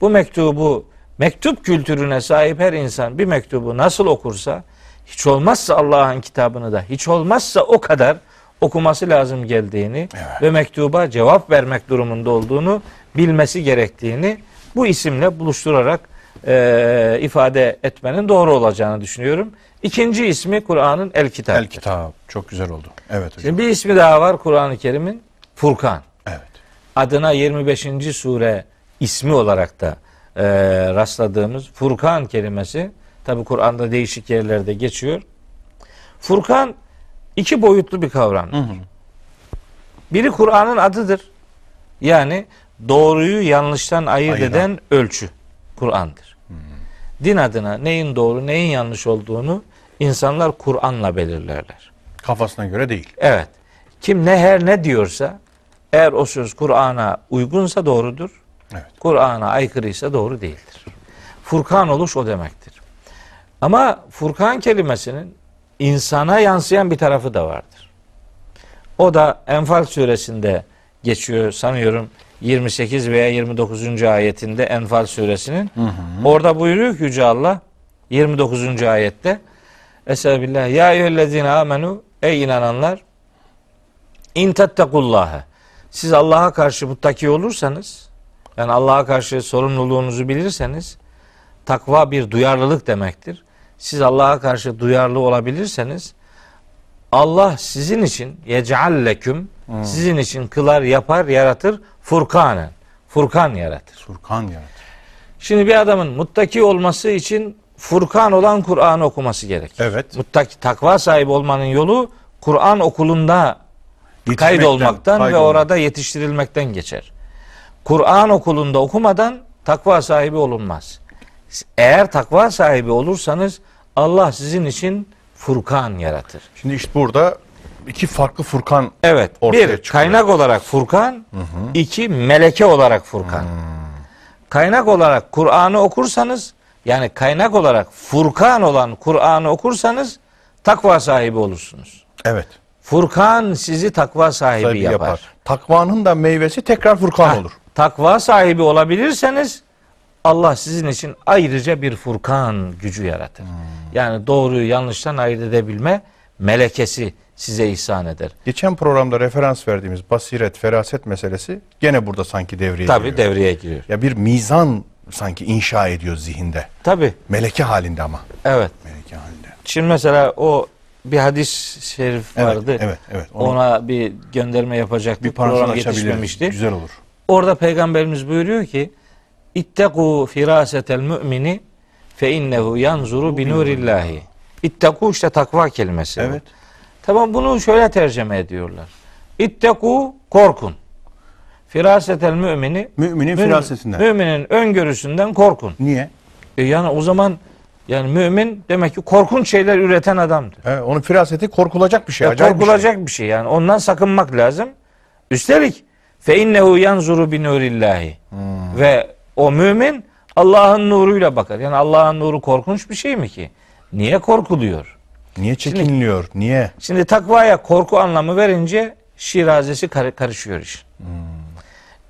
Bu mektubu mektup kültürüne sahip her insan bir mektubu nasıl okursa hiç olmazsa Allah'ın kitabını da hiç olmazsa o kadar okuması lazım geldiğini Evet. ve mektuba cevap vermek durumunda olduğunu bilmesi gerektiğini bu isimle buluşturarak eee, ifade etmenin doğru olacağını düşünüyorum. İkinci ismi Kur'an'ın El Kitap. El kitap. Çok güzel oldu. Evet hocam. Şimdi bir ismi daha var Kur'an-ı Kerim'in Furkan. Evet. Adına 25. sure ismi olarak da eee, rastladığımız Furkan kelimesi tabi Kur'an'da değişik yerlerde geçiyor. Furkan iki boyutlu bir kavram. Hı hı. Biri Kur'an'ın adıdır. Yani doğruyu yanlıştan ayırt Ayıran. eden ölçü Kur'an'dır. Din adına neyin doğru neyin yanlış olduğunu insanlar Kur'an'la belirlerler. Kafasına göre değil. Evet. Kim ne her ne diyorsa eğer o söz Kur'an'a uygunsa doğrudur. Evet. Kur'an'a aykırıysa doğru değildir. Furkan oluş o demektir. Ama Furkan kelimesinin insana yansıyan bir tarafı da vardır. O da Enfal suresinde geçiyor sanıyorum 28 veya 29. ayetinde Enfal suresinin. Orada buyuruyor ki Yüce Allah 29. ayette Estağfirullah. Ya eyyühellezine amenu ey inananlar in tettekullâhe siz Allah'a karşı muttaki olursanız yani Allah'a karşı sorumluluğunuzu bilirseniz takva bir duyarlılık demektir. Siz Allah'a karşı duyarlı olabilirseniz Allah sizin için yec'al leküm sizin için kılar, yapar, yaratır furkanen. Furkan yaratır. Furkan yaratır. Şimdi bir adamın muttaki olması için Furkan olan Kur'an'ı okuması gerekir. Evet. Muttaki takva sahibi olmanın yolu Kur'an okulunda kaydolmaktan ve kaydolmak. orada yetiştirilmekten geçer. Kur'an okulunda okumadan takva sahibi olunmaz. Eğer takva sahibi olursanız Allah sizin için Furkan yaratır. Şimdi işte burada iki farklı Furkan Evet. Ortaya bir çıkıyor. kaynak olarak Furkan, iki meleke olarak Furkan. Kaynak olarak Kur'an'ı okursanız yani kaynak olarak Furkan olan Kur'an'ı okursanız takva sahibi olursunuz. evet Furkan sizi takva sahibi, sahibi yapar. yapar. Takvanın da meyvesi tekrar Furkan Hah, olur. Takva sahibi olabilirseniz Allah sizin için ayrıca bir Furkan gücü yaratır. Hmm. Yani doğruyu yanlıştan ayırt edebilme melekesi size ihsan eder. Geçen programda referans verdiğimiz basiret, feraset meselesi gene burada sanki devreye Tabi giriyor. devreye giriyor. Ya bir mizan sanki inşa ediyor zihinde. Tabi Meleke halinde ama. evet. Meleke halinde. Şimdi mesela o bir hadis şerif Evet, vardı. evet, evet. Onu Ona bir gönderme yapacaktık. bir Program yetişmemişti. Güzel olur. Orada peygamberimiz buyuruyor ki İtteku firasetel mümini fe innehu yanzuru bi nurillahi. İtteku işte takva kelimesi. bu. Tamam bunu şöyle tercüme ediyorlar. İtteku korkun. Firasetel mümini Müminin mümin- firasetinden. Müminin öngörüsünden korkun. Niye? E yani o zaman yani mümin demek ki korkunç şeyler üreten adamdır. Evet, onun firaseti korkulacak bir şey. Ya acayip bir şey. korkulacak bir şey. yani ondan sakınmak lazım. Üstelik Fe innehu yanzuru bi nurillahi. Ve o mümin Allah'ın nuruyla bakar. Yani Allah'ın nuru korkunç bir şey mi ki? Niye korkuluyor? Niye çekiniliyor? Niye? Şimdi takvaya korku anlamı verince şirazesi kar- karışıyor iş.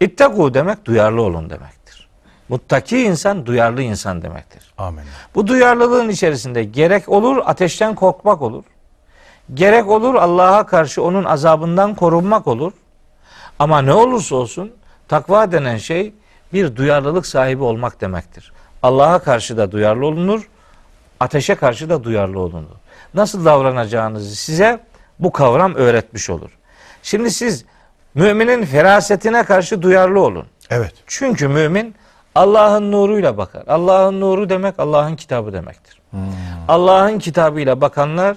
İttaku demek duyarlı olun demektir. Muttaki insan duyarlı insan demektir. Amin. Bu duyarlılığın içerisinde gerek olur ateşten korkmak olur. Gerek olur Allah'a karşı onun azabından korunmak olur. Ama ne olursa olsun takva denen şey bir duyarlılık sahibi olmak demektir. Allah'a karşı da duyarlı olunur, ateşe karşı da duyarlı olunur. Nasıl davranacağınızı size bu kavram öğretmiş olur. Şimdi siz müminin ferasetine karşı duyarlı olun. Evet. Çünkü mümin Allah'ın nuruyla bakar. Allah'ın nuru demek Allah'ın kitabı demektir. Allah'ın kitabıyla bakanlar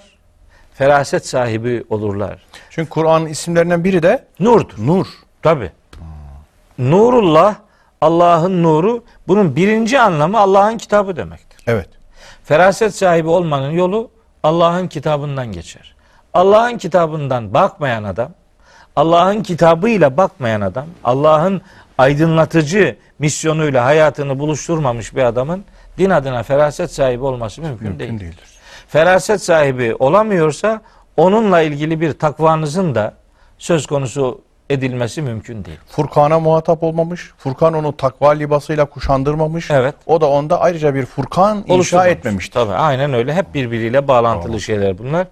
feraset sahibi olurlar. Çünkü Kur'an'ın isimlerinden biri de Nurdur. nur. Tabi. Nurullah Allah'ın nuru bunun birinci anlamı Allah'ın kitabı demektir. Evet. Feraset sahibi olmanın yolu Allah'ın kitabından geçer. Allah'ın kitabından bakmayan adam, Allah'ın kitabıyla bakmayan adam, Allah'ın aydınlatıcı misyonuyla hayatını buluşturmamış bir adamın din adına feraset sahibi olması mümkün, Mümkün değil. değildir. Feraset sahibi olamıyorsa onunla ilgili bir takvanızın da söz konusu edilmesi mümkün değil. Furkan'a muhatap olmamış. Furkan onu takva libasıyla kuşandırmamış. Evet. O da onda ayrıca bir Furkan inşa etmemiştir. Tabii aynen öyle. Hep birbiriyle bağlantılı şeyler bunlar.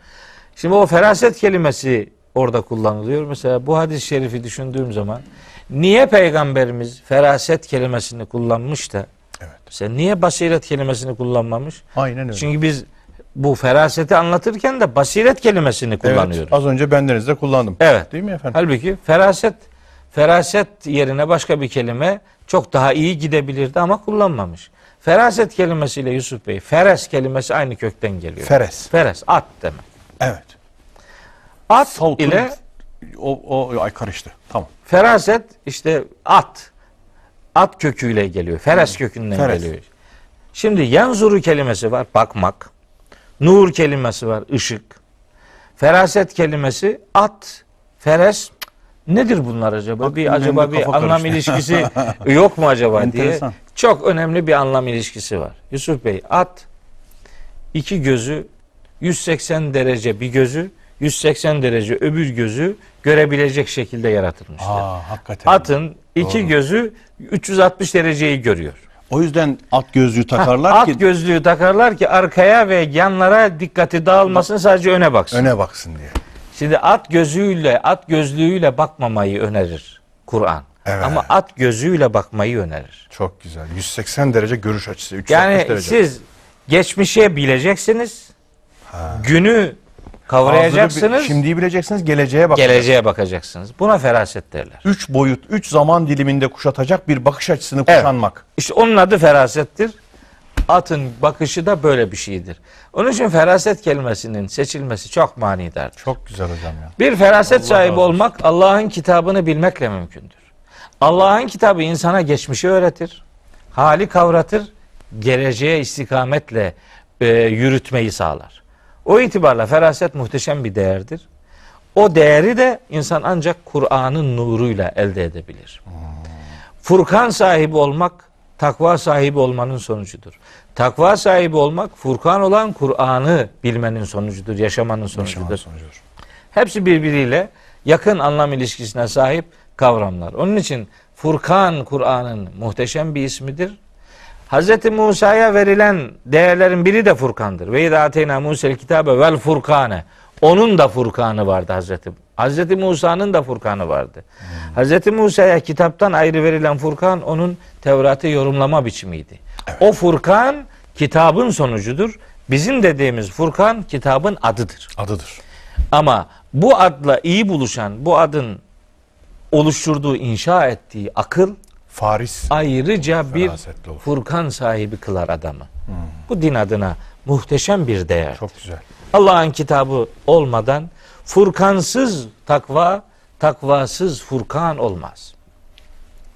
Şimdi o feraset kelimesi orada kullanılıyor. Mesela bu hadis-i şerifi düşündüğüm zaman niye peygamberimiz feraset kelimesini kullanmış da Evet. mesela niye basiret kelimesini kullanmamış? Aynen öyle. Çünkü biz bu feraseti anlatırken de basiret kelimesini kullanıyoruz. Evet, az önce bendenizde kullandım. Evet. Değil mi efendim? Halbuki feraset feraset yerine başka bir kelime çok daha iyi gidebilirdi ama kullanmamış. Feraset kelimesiyle Yusuf Bey, feres kelimesi aynı kökten geliyor. Feres. Feres, at demek. Evet. At Savtun- ile o, o ay karıştı. Tamam. feraset işte at. At köküyle geliyor. Feres kökünden Feres. geliyor. Şimdi yanzuru kelimesi var, bakmak. Nur kelimesi var, ışık. Feraset kelimesi at, feres. Nedir bunlar acaba? Bak, bir acaba bir anlam karıştı. ilişkisi yok mu acaba diye. Çok önemli bir anlam ilişkisi var. Yusuf Bey, at iki gözü 180 derece bir gözü 180 derece öbür gözü görebilecek şekilde yaratılmıştır. Aa, hakikaten. Atın iki Doğru. gözü 360 dereceyi görüyor. O yüzden at gözlüğü takarlar at ki gözlüğü takarlar ki arkaya ve yanlara dikkati dağılmasın sadece öne baksın. öne baksın diye. Şimdi at gözüyle, at gözlüğüyle bakmamayı önerir Kur'an. Evet. Ama at gözüyle bakmayı önerir. Çok güzel. 180 derece görüş açısı. 360 Yani derece. siz geçmişe bileceksiniz. Günü kavrayacaksınız. Hazırı Şimdiyi bileceksiniz, geleceğe bakacaksınız. geleceğe bakacaksınız. Buna feraset derler. Üç boyut, üç zaman diliminde kuşatacak bir bakış açısını Evet. kuşanmak. İşte onun adı ferasettir. Atın bakışı da böyle bir şeydir. Onun için feraset kelimesinin seçilmesi çok manidardır. Çok güzel hocam ya. Bir feraset Allah sahibi olsun. olmak Allah'ın kitabını bilmekle mümkündür. Allah'ın kitabı insana geçmişi öğretir, hali kavratır, geleceğe istikametle e, yürütmeyi sağlar. O itibarla feraset muhteşem bir değerdir. O değeri de insan ancak Kur'an'ın nuruyla elde edebilir. Furkan sahibi olmak takva sahibi olmanın sonucudur. Takva sahibi olmak Furkan olan Kur'an'ı bilmenin sonucudur, yaşamanın sonucudur. Yaşamanın sonucudur. Hepsi birbiriyle yakın anlam ilişkisine sahip kavramlar. Onun için Furkan Kur'an'ın muhteşem bir ismidir. Hz. Musa'ya verilen değerlerin biri de Furkan'dır. Ve idâ ateyna Musa'l kitabe vel furkane. Onun da Furkan'ı vardı Hazreti. Hazreti Musa'nın da Furkan'ı vardı. Hazreti Musa'ya kitaptan ayrı verilen Furkan onun Tevrat'ı yorumlama biçimiydi. O Furkan kitabın sonucudur. Bizim dediğimiz Furkan kitabın adıdır. Adıdır. Ama bu adla iyi buluşan, bu adın oluşturduğu, inşa ettiği akıl Faris. ayrıca bir olur. Furkan sahibi kılar adamı. Bu din adına muhteşem bir değer. Çok güzel. Allah'ın kitabı olmadan Furkansız takva, takvasız Furkan olmaz.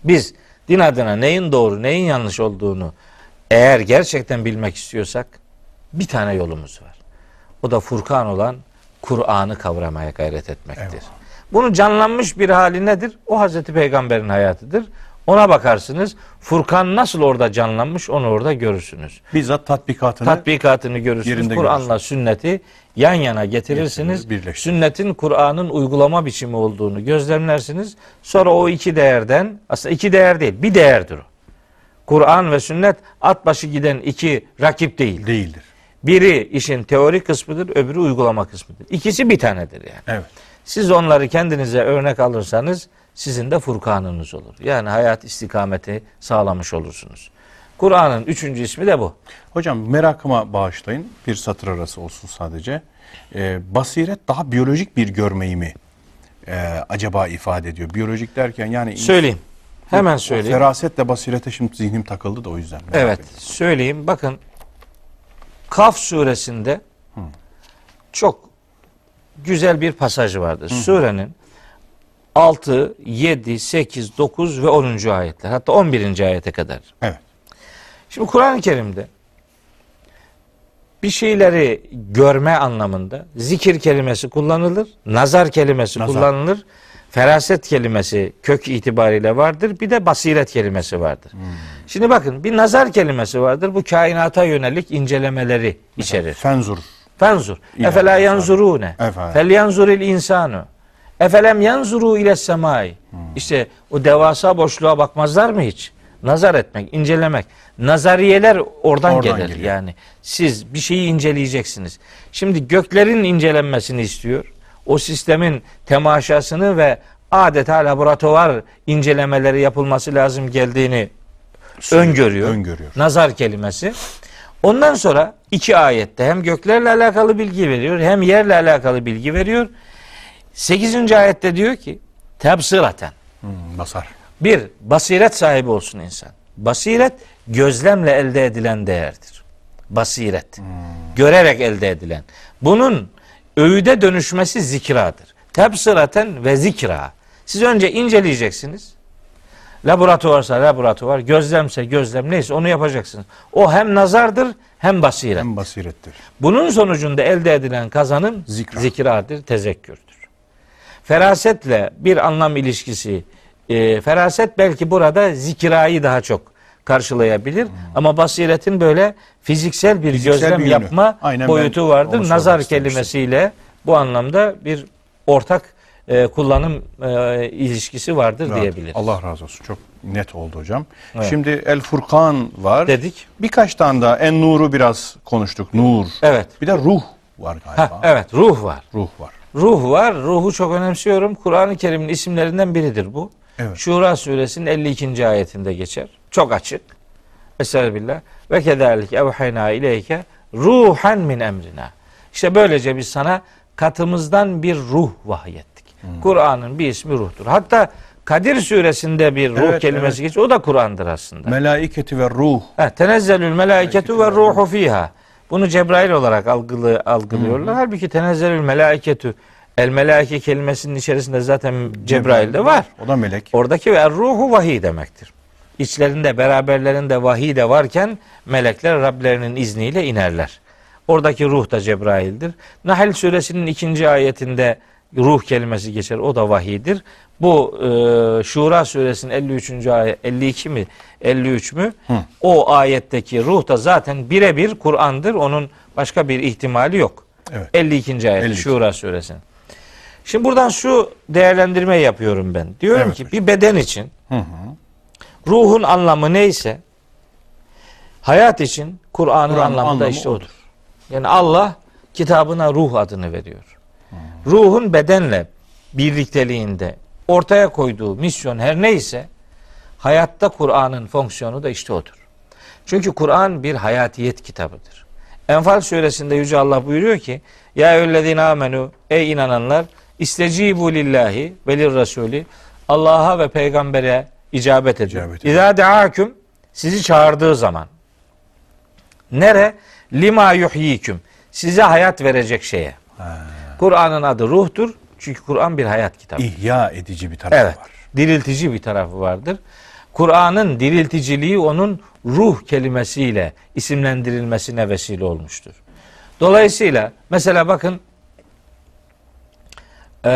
Biz din adına neyin doğru, neyin yanlış olduğunu eğer gerçekten bilmek istiyorsak bir tane yolumuz var. O da Furkan olan Kur'an'ı kavramaya gayret etmektir. Eyvallah. Bunun canlanmış bir hali nedir? O Hazreti Peygamber'in hayatıdır. Ona bakarsınız. Furkan nasıl orada canlanmış onu orada görürsünüz. Bizzat tatbikatını Tatbikatını görürsünüz. Kur'an'la sünneti yan yana getirirsiniz. Sünnetin Kur'an'ın uygulama biçimi olduğunu gözlemlersiniz. Sonra o iki değerden aslında iki değer değil bir değerdir o. Kur'an ve sünnet at başı giden iki rakip değil. değildir. Biri işin teori kısmıdır, öbürü uygulama kısmıdır. İkisi bir tanedir yani. Evet. Siz onları kendinize örnek alırsanız sizin de Furkanınız olur. Yani hayat istikameti sağlamış olursunuz. Kur'an'ın üçüncü ismi de bu. Hocam merakıma bağışlayın. Bir satır arası olsun sadece. Ee, basiret daha biyolojik bir görmeyi mi e, acaba ifade ediyor? Biyolojik derken yani Söyleyeyim. Hemen O söyleyeyim. Ferasetle basirete şimdi zihnim takıldı da o yüzden. Evet, ediyorum. söyleyeyim. Bakın Kaf suresinde çok güzel bir pasaj vardır. Surenin 6, 7, 8, 9 ve 10. ayetler. Hatta 11. ayete kadar. Evet. Şimdi Kur'an-ı Kerim'de bir şeyleri görme anlamında zikir kelimesi kullanılır, nazar kelimesi Nazar. kullanılır, feraset kelimesi kök itibariyle vardır, bir de basiret kelimesi vardır. Şimdi bakın bir nazar kelimesi vardır, bu kainata yönelik incelemeleri içerir. Fenzur. Fenzur. Efela yanzurune. Fel yanzuril insanu. Efelem yanzuru ile semai. Hmm. İşte o devasa boşluğa bakmazlar mı hiç? Nazar etmek, incelemek. Nazariyeler oradan, Oradan gelir. geliyor. Yani siz bir şeyi inceleyeceksiniz. Şimdi göklerin incelenmesini istiyor. O sistemin temaşasını ve adeta laboratuvar incelemeleri yapılması lazım geldiğini öngörüyor. Öngörüyor. Nazar kelimesi. Ondan sonra iki ayette hem göklerle alakalı bilgi veriyor hem yerle alakalı bilgi veriyor. Sekizinci ayette diyor ki tebsiraten. Hmm, basar. Bir, basiret sahibi olsun insan. Basiret gözlemle elde edilen değerdir. Basiret. Görerek elde edilen. Bunun öğüde dönüşmesi zikradır. Tebsiraten ve zikra. Siz önce inceleyeceksiniz. Laboratuvarsa laboratuvar, gözlemse gözlem neyse onu yapacaksınız. O hem nazardır hem basiret. Hem basirettir. Bunun sonucunda elde edilen kazanım Zikra. zikradır, tezekkürdür. Ferasetle bir anlam ilişkisi, e, feraset belki burada zikrayı daha çok karşılayabilir. Ama basiretin böyle fiziksel bir Fiziksel gözlem bir yönü. yapma Aynen boyutu vardır. Nazar kelimesiyle bu anlamda bir ortak e, kullanım e, ilişkisi vardır Rahat. diyebiliriz. Allah razı olsun. Çok net oldu hocam. Evet. Şimdi El Furkan var. Dedik. Birkaç tane daha En Nur'u biraz konuştuk. Nur. Evet. Bir de ruh var galiba. Heh, evet, ruh var. Ruh var. Ruh var. Ruhu çok önemsiyorum. Kur'an-ı Kerim'in isimlerinden biridir bu. Evet. Şura suresinin 52. ayetinde geçer. Çok açık. Estağfirullah. Ve kederlik evhayna ileyke ruhan min emrina. İşte böylece biz sana katımızdan bir ruh vahyettik. Hmm. Kur'an'ın bir ismi ruhtur. Hatta Kadir suresinde bir ruh Evet, kelimesi geçiyor. O da Kur'an'dır aslında. Melaiketi ve ruh. Ha, tenezzelül melaiketu ve ruhu fiha. Bunu Cebrail olarak algılı, algılıyorlar. Halbuki tenezzelül melaiketu el melaike kelimesinin içerisinde zaten Cebrail de var. O da melek. Oradaki ve ruhu vahiy demektir. İçlerinde beraberlerinde vahiy de varken melekler Rablerinin izniyle inerler. Oradaki ruh da Cebrail'dir. Nahl suresinin ikinci ayetinde ruh kelimesi geçer. O da vahiydir. Bu e, Şura suresinin 53. ayet 52 mi 53 mü? O ayetteki ruh da zaten birebir Kur'an'dır. Onun başka bir ihtimali yok. Evet. 52. ayet 52. Şura suresinin. Şimdi buradan şu değerlendirme yapıyorum ben. Diyorum Evet ki bir beden için Hı hı. ruhun anlamı neyse hayat için Kur'an'ın Kur'an'ın anlamı da anlamı işte odur. odur. Yani Allah kitabına ruh adını veriyor. Ruhun bedenle birlikteliğinde ortaya koyduğu misyon her neyse hayatta Kur'an'ın fonksiyonu da işte odur. Çünkü Kur'an bir hayatiyet kitabıdır. Enfal suresinde Yüce Allah buyuruyor ki Ya eyyühellezine amenu Ey inananlar istecibu lillahi ve lirrasuli Allah'a ve peygambere icabet edin. İcabet edin. İzâ deâküm sizi çağırdığı zaman nere? Lima yuhyiküm size hayat verecek şeye. Kur'an'ın adı ruhtur. Çünkü Kur'an bir hayat kitabı. İhya edici bir tarafı Evet. var. Diriltici bir tarafı vardır. Kur'an'ın dirilticiliği onun ruh kelimesiyle isimlendirilmesine vesile olmuştur. Dolayısıyla mesela bakın Ee,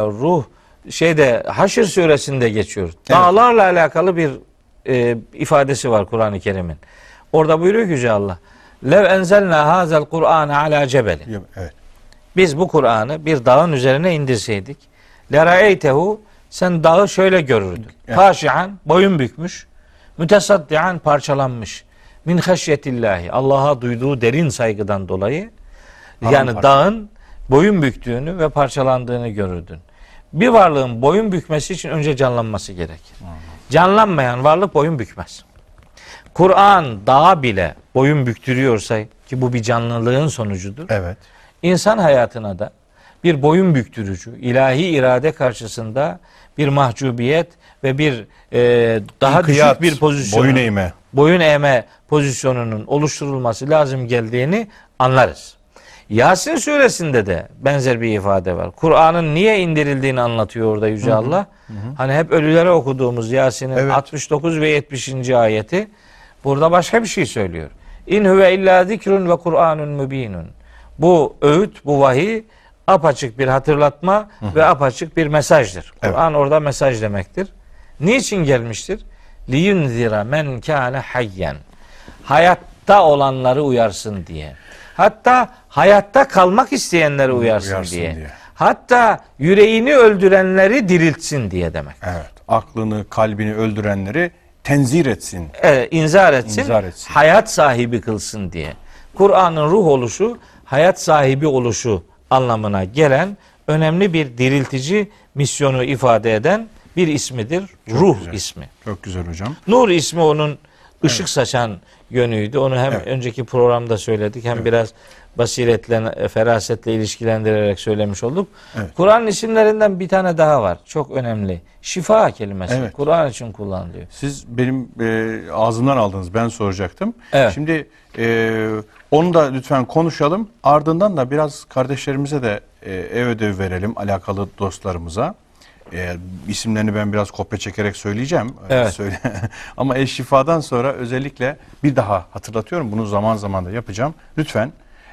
ruh şeyde Haşr suresinde geçiyor. Dağlarla alakalı bir e, ifadesi var Kur'an-ı Kerim'in. Orada buyuruyor ki Yüce Allah. Lev enzelna hazel Kur'an ala cebeli. Evet. Biz bu Kur'an'ı bir dağın üzerine indirseydik. Leraeytehu sen dağı şöyle görürdün. Evet. Haşian boyun bükmüş. Mütesaddian parçalanmış. Min haşyetillahi Allah'a duyduğu derin saygıdan dolayı yani dağın boyun büktüğünü ve parçalandığını görürdün. Bir varlığın boyun bükmesi için önce canlanması gerekir. Canlanmayan varlık boyun bükmez. Kur'an dağa bile boyun büktürüyorsa ki bu bir canlılığın sonucudur. Evet. İnsan hayatına da bir boyun büktürücü, ilahi irade karşısında bir mahcubiyet ve bir e, daha İnkiyat, düşük bir pozisyon, Boyun eğme. boyun eğme pozisyonunun oluşturulması lazım geldiğini anlarız. Yasin suresinde de benzer bir ifade var. Kur'an'ın niye indirildiğini anlatıyor orada Yüce Allah. Hani hep ölülere okuduğumuz Yasin'in Evet. 69 ve 70. ayeti burada başka bir şey söylüyor. İn huve illa zikrun ve Kur'anun mübinun. Bu öğüt, bu vahiy apaçık bir hatırlatma ve apaçık bir mesajdır. Evet. Kur'an orada mesaj demektir. Niçin gelmiştir? Liyunzira men kâne hayyen. Hayatta olanları uyarsın diye. Hatta hayatta kalmak isteyenleri uyarsın, Uyarsın diye. diye. Hatta yüreğini öldürenleri diriltsin diye demek. Evet. Aklını, kalbini öldürenleri tenzir etsin. Evet, inzar etsin, İnzar etsin. hayat sahibi kılsın diye. Kur'an'ın ruh oluşu, hayat sahibi oluşu anlamına gelen önemli bir diriltici misyonu ifade eden bir ismidir. ruh güzel. ismi. Çok güzel hocam. Nur ismi onun ışık saçan yönüydü. Onu hem Evet. önceki programda söyledik hem biraz basiretle, ferasetle ilişkilendirerek söylemiş olduk. Evet. Kur'an isimlerinden bir tane daha var. Çok önemli. Şifa kelimesi. Evet. Kur'an için kullanılıyor. Siz benim e, ağzımdan aldınız. Ben soracaktım. Evet. Şimdi e, onu da lütfen konuşalım. Ardından da biraz kardeşlerimize de e, ev ödevi verelim alakalı dostlarımıza. E, isimlerini ben biraz kopya çekerek söyleyeceğim. E, Evet. Söyle. Ama eş şifadan sonra özellikle bir daha hatırlatıyorum. Bunu zaman zaman da yapacağım. Lütfen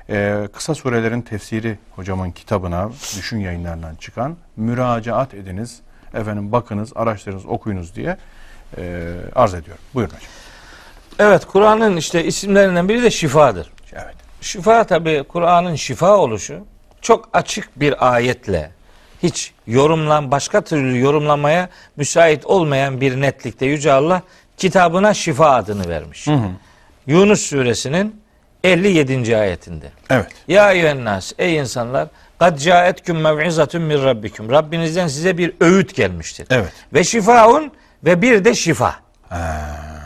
e, kısa surelerin tefsiri hocamın kitabına düşün yayınlarından çıkan müracaat ediniz. Efendim bakınız, araştırınız, okuyunuz diye e, arz ediyorum. Buyurun hocam. Evet Kur'an'ın işte isimlerinden biri de şifadır. Evet. Şifa tabi Kur'an'ın şifa oluşu çok açık bir ayetle hiç yorumlan başka türlü yorumlamaya müsait olmayan bir netlikte Yüce Allah kitabına şifa adını vermiş. Yunus suresinin 57. ayetinde. Evet. Ya eyyühennas ey insanlar kad caetküm mev'izatun min rabbikum. Rabbinizden size bir öğüt gelmiştir. Evet. Ve şifaun ve bir de şifa.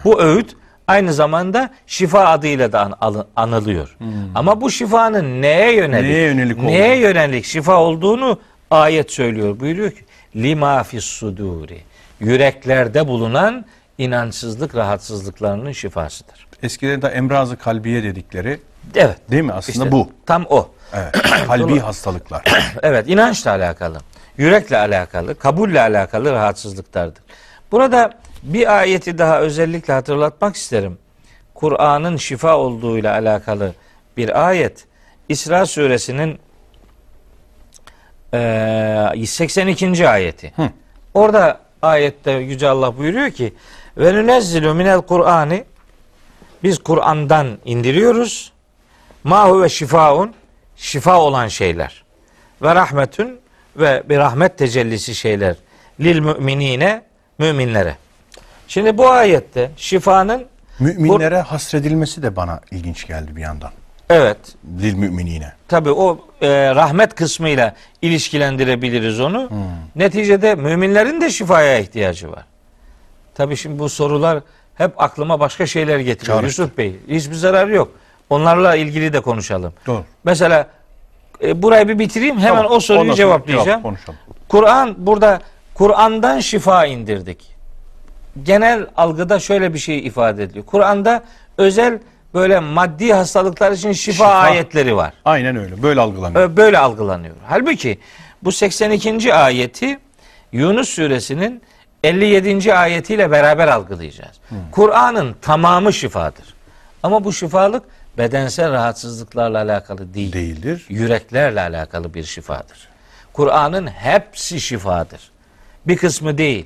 Bu öğüt aynı zamanda şifa adıyla da an- anılıyor. Ama bu şifanın neye yönelik? Neye yönelik Neye olduğunu. yönelik şifa olduğunu ayet söylüyor. Buyuruyor ki lima fis suduri. Yüreklerde bulunan inançsızlık rahatsızlıklarının şifasıdır. Eskiden de emrazı kalbiye dedikleri Evet. değil mi? Aslında işte bu. Tam o. Evet. Kalbi hastalıklar. Evet inançla alakalı, yürekle alakalı, kabulle alakalı rahatsızlıklardır. Burada bir ayeti daha özellikle hatırlatmak isterim. Kur'an'ın şifa olduğuyla alakalı bir ayet. İsra suresinin eee 82. ayeti. Orada ayette Yüce Allah buyuruyor ki ve nunezzilu minel Kur'ani biz Kur'an'dan indiriyoruz. Ma huve şifaun şifa olan şeyler ve rahmetün ve bir rahmet tecellisi şeyler lil müminine müminlere. Şimdi bu ayette şifanın Müminlere hasredilmesi de bana ilginç geldi bir yandan. evet Lil müminine. tabi o e, rahmet kısmıyla ilişkilendirebiliriz onu. Neticede müminlerin de şifaya ihtiyacı var. Tabi şimdi bu sorular hep aklıma başka şeyler getiriyor Çağrıştı. Yusuf Bey. Hiçbir zararı yok. Onlarla ilgili de konuşalım. Doğru. Mesela e, burayı bir bitireyim hemen Tamam, o soruyu ondan cevaplayacağım. cevap konuşalım. Kur'an burada Kur'an'dan şifa indirdik. Genel algıda şöyle bir şey ifade ediliyor. Kur'an'da özel böyle maddi hastalıklar için şifa, Şifa. ayetleri var. Aynen öyle. Böyle algılanıyor. Böyle algılanıyor. Halbuki bu 82. ayeti Yunus suresinin 57. ayetiyle beraber algılayacağız. Kur'an'ın tamamı şifadır. Ama bu şifalık bedensel rahatsızlıklarla alakalı değil. Değildir. Yüreklerle alakalı bir şifadır. Kur'an'ın hepsi şifadır. Bir kısmı değil.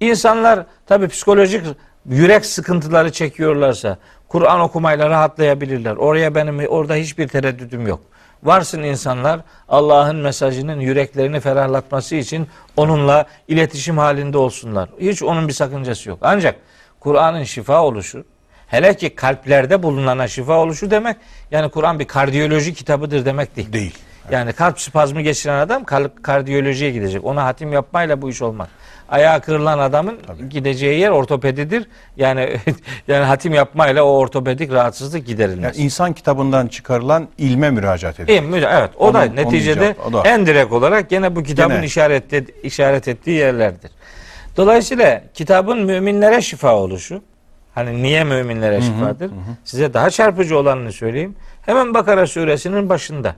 İnsanlar tabii psikolojik yürek sıkıntıları çekiyorlarsa Kur'an okumayla rahatlayabilirler. Oraya benim orada hiçbir tereddütüm yok. Varsın insanlar Allah'ın mesajının yüreklerini ferahlatması için onunla iletişim halinde olsunlar. Hiç onun bir sakıncası yok. Ancak Kur'an'ın şifa oluşu hele ki kalplerde bulunana şifa oluşu demek yani Kur'an bir kardiyoloji kitabıdır demek değil. Değil. Yani kalp spazmı geçiren adam kardiyolojiye gidecek. Ona hatim yapmayla bu iş olmaz. Ayağı kırılan adamın gideceği yer ortopedidir. Yani yani hatim yapmayla o ortopedik rahatsızlık Yani giderilmez. insan kitabından çıkarılan ilme müracaat ediyor. İyi, müca- evet o da Onun- onun neticede icabı, o da. en direkt olarak gene bu kitabın Gene. işaret, et- işaret ettiği yerlerdir. Dolayısıyla kitabın müminlere şifa oluşu hani niye müminlere şifadır? Size daha çarpıcı olanını söyleyeyim. Hemen Bakara suresinin başında.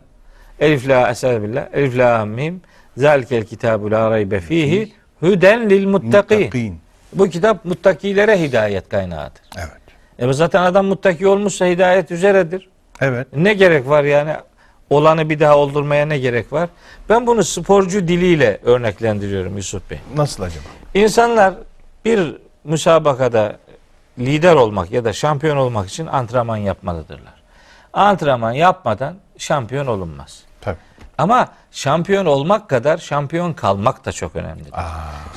Elif la eselbillah. Elif la mim. Zalikel kitabu la raybe fihi huden lil. Muttakin. Bu kitap muttakilere hidayet kaynağıdır. Evet. E zaten adam muttaki olmuşsa hidayet üzeredir. Evet. Ne gerek var yani? Olanı bir daha oldurmaya ne gerek var? Ben bunu sporcu diliyle örneklendiriyorum Yusuf Bey. Nasıl acaba? İnsanlar bir müsabakada lider olmak ya da şampiyon olmak için antrenman yapmalıdırlar. Antrenman yapmadan şampiyon olunmaz. Tabii. Ama şampiyon olmak kadar şampiyon kalmak da çok önemlidir. Aa,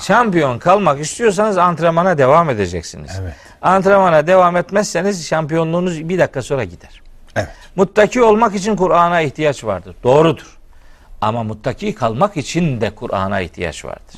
Şampiyon kalmak istiyorsanız antrenmana devam edeceksiniz. evet. Antrenmana devam etmezseniz şampiyonluğunuz bir dakika sonra gider. Evet. Muttaki olmak için Kur'an'a ihtiyaç vardır. Doğrudur. Ama muttaki kalmak için de Kur'an'a ihtiyaç vardır.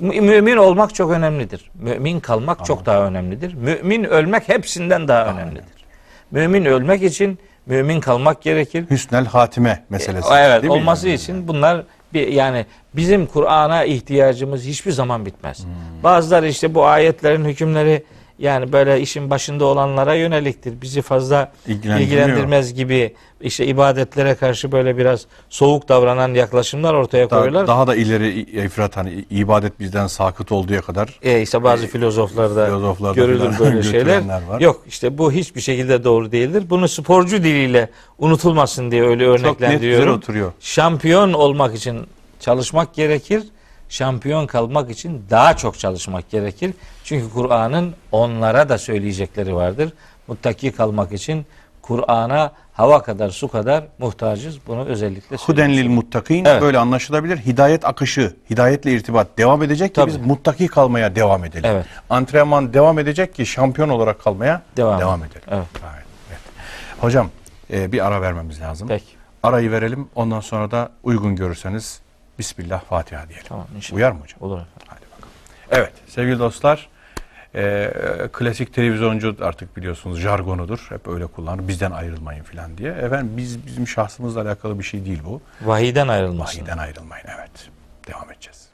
Mü- Mümin olmak çok önemlidir. Mümin kalmak çok daha önemlidir. Mümin ölmek hepsinden daha önemlidir. Mümin ölmek için mümin kalmak gerekir. Hüsnel hatime meselesi. Evet, değil mi olması yani? için bunlar bir yani bizim Kur'an'a ihtiyacımız hiçbir zaman bitmez. Hmm. Bazıları işte bu ayetlerin hükümleri yani böyle işin başında olanlara yöneliktir. Bizi fazla ilgilendirmez gibi işte ibadetlere karşı böyle biraz soğuk davranan yaklaşımlar ortaya Daha, koyuyorlar. daha da ileri ifrat hani ibadet bizden sakıt olduğuya kadar E işte bazı filozoflarda, filozoflarda görülür böyle şeyler. var. Yok işte bu hiçbir şekilde doğru değildir. Bunu sporcu diliyle unutulmasın diye öyle çok net güzel örneklendiriyorum. oturuyor. Şampiyon olmak için çalışmak gerekir. Şampiyon kalmak için daha çok çalışmak gerekir. Çünkü Kur'an'ın onlara da söyleyecekleri vardır. Muttaki kalmak için Kur'an'a hava kadar su kadar muhtacız. Bunu özellikle Huden lil söyleyeyim. muttakin Evet. böyle anlaşılabilir. Hidayet akışı, hidayetle irtibat devam edecek ki Tabii. biz muttaki kalmaya devam edelim. Evet. Antrenman devam edecek ki şampiyon olarak kalmaya Devam devam, edelim. Evet. Gayet net. Hocam e, bir ara vermemiz lazım. Peki. Arayı verelim ondan sonra da uygun görürseniz Bismillah Fatiha diyelim. Tamam inşallah. Uyar mı hocam? Olur efendim. Hadi bakalım. Evet sevgili dostlar e, klasik televizyoncu artık biliyorsunuz jargonudur. Hep öyle kullanır. Bizden ayrılmayın falan diye. Efendim biz bizim şahsımızla alakalı bir şey değil bu. Vahiden ayrılmasın. Vahiden ayrılmayın evet. Devam edeceğiz.